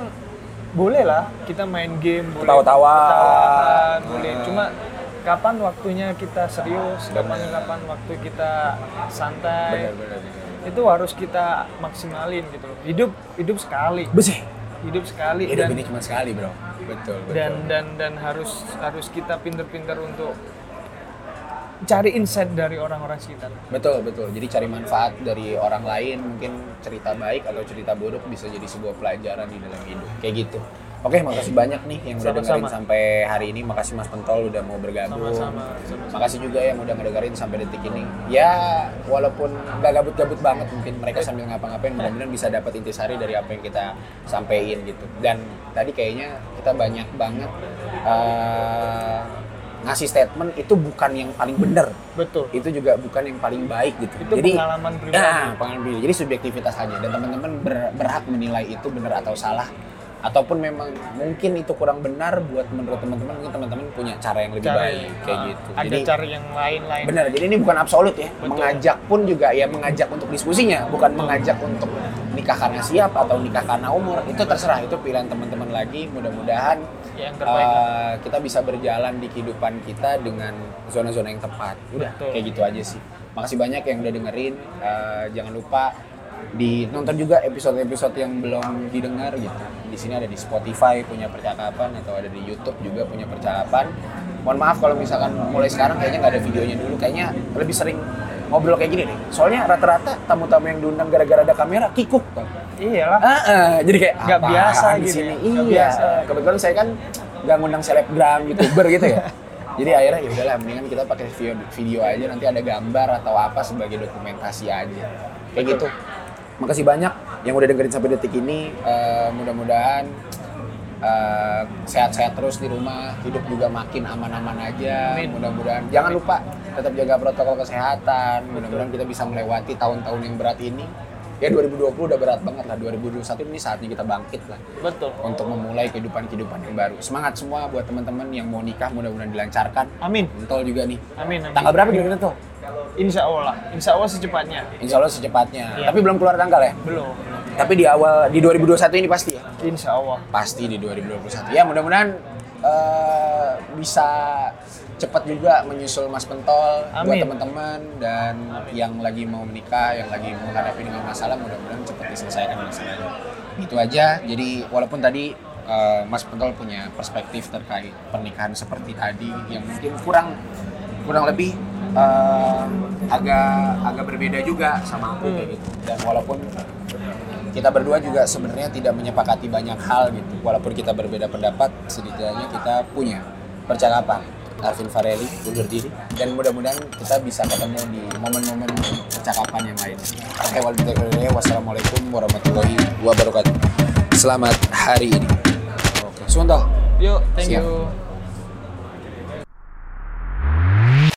boleh lah kita main game, boleh ketawa-tawa, boleh. Cuma kapan waktunya kita serius, kapan Benar. kapan waktu kita santai. Benar-benar. Itu harus kita maksimalin gitu loh. Hidup hidup sekali. Besih. Hidup sekali Hidup dan ini cuma sekali, Bro. Betul, betul. dan dan dan harus harus kita pinter-pinter untuk cari insight dari orang-orang sekitar. Betul, betul. Jadi cari manfaat dari orang lain, mungkin cerita baik atau cerita buruk bisa jadi sebuah pelajaran di dalam hidup. Kayak gitu. Oke, makasih banyak nih yang udah Sama-sama. dengerin sampai hari ini. Makasih Mas Pentol udah mau bergabung. Sama-sama. Makasih juga yang udah ngedengerin sampai detik ini. Ya, walaupun gak gabut-gabut banget mungkin mereka sambil ngapa-ngapain mudah-mudahan bisa dapat intisari dari apa yang kita sampein gitu. Dan tadi kayaknya kita banyak banget eh, ngasih statement itu bukan yang paling benar Betul. itu juga bukan yang paling baik gitu. Itu pengalaman pribadi. Nah, pengalaman pribadi. Jadi subjektivitas aja dan teman-teman ber- berhak menilai itu benar atau salah. Ataupun memang mungkin itu kurang benar buat menurut teman-teman, mungkin teman-teman punya cara yang lebih Cara baik kayak ah, gitu. Ada Jadi cara yang lain-lain. benar. Jadi ini bukan absolut ya. Betul. Mengajak pun juga ya mengajak untuk diskusinya, bukan mengajak untuk nikah karena siap atau nikah karena umur. Itu terserah, itu pilihan teman-teman lagi. Mudah-mudahan Yang terbaik lah. uh, kita bisa berjalan di kehidupan kita dengan zona-zona yang tepat. Udah, Betul. kayak gitu aja sih. Makasih banyak yang udah dengerin. Uh, jangan lupa di nonton juga episode-episode yang belum didengar gitu. Di sini ada di Spotify punya percakapan atau ada di YouTube juga punya percakapan. Mohon maaf kalau misalkan mulai sekarang kayaknya nggak ada videonya dulu. Kayaknya lebih sering ngobrol kayak gini deh. Soalnya rata-rata tamu-tamu yang diundang gara-gara ada kamera kikuk. Iyalah. Ah, ah, jadi kayak Nggak biasa di gitu sini. ya, nggak Iya. biasa. Kebetulan saya kan nggak ngundang selebgram youtuber gitu ya. Jadi akhirnya ya udahlah mendingan kita pakai video video aja nanti ada gambar atau apa sebagai dokumentasi aja. Kayak gitu. Makasih banyak yang udah dengerin sampai detik ini. Eh, mudah-mudahan eh, sehat-sehat terus di rumah, hidup juga makin aman-aman aja. Mudah-mudahan jangan lupa tetap jaga protokol kesehatan. Mudah-mudahan kita bisa melewati tahun-tahun yang berat ini. Ya 2020 udah berat banget lah. 2021 ini saatnya kita bangkit lah Betul. untuk memulai kehidupan-kehidupan yang baru. Semangat semua buat teman-teman yang mau nikah mudah-mudahan dilancarkan. Amin. Pentol juga nih. Amin. amin. Tanggal berapa kira-kira tuh? Insya Allah. Insya Allah secepatnya. Insya Allah secepatnya. Iya. Tapi belum keluar tanggal ya. Belum. Tapi di awal di 2021 ini pasti ya. Insya Allah. pasti di 2021 ya mudah-mudahan eh, bisa cepat juga menyusul Mas Pentol buat Amin. teman-teman dan yang lagi mau menikah yang lagi menghadapi dengan masalah mudah-mudahan cepat diselesaikan masalahnya itu aja jadi walaupun tadi eh, Mas Pentol punya perspektif terkait pernikahan seperti tadi yang mungkin kurang kurang lebih eh, agak agak berbeda juga sama aku kayak gitu. Dan walaupun kita berdua juga sebenarnya tidak menyepakati banyak hal gitu. Walaupun kita berbeda pendapat setidaknya kita punya percakapan. Arvin Farelli undur diri. Dan mudah-mudahan kita bisa ketemu di momen-momen percakapan yang lain. Oke wabillahi wassalamualaikum warahmatullahi wabarakatuh. Selamat hari ini. Oke. Suwantol Yuk, thank Siap. you.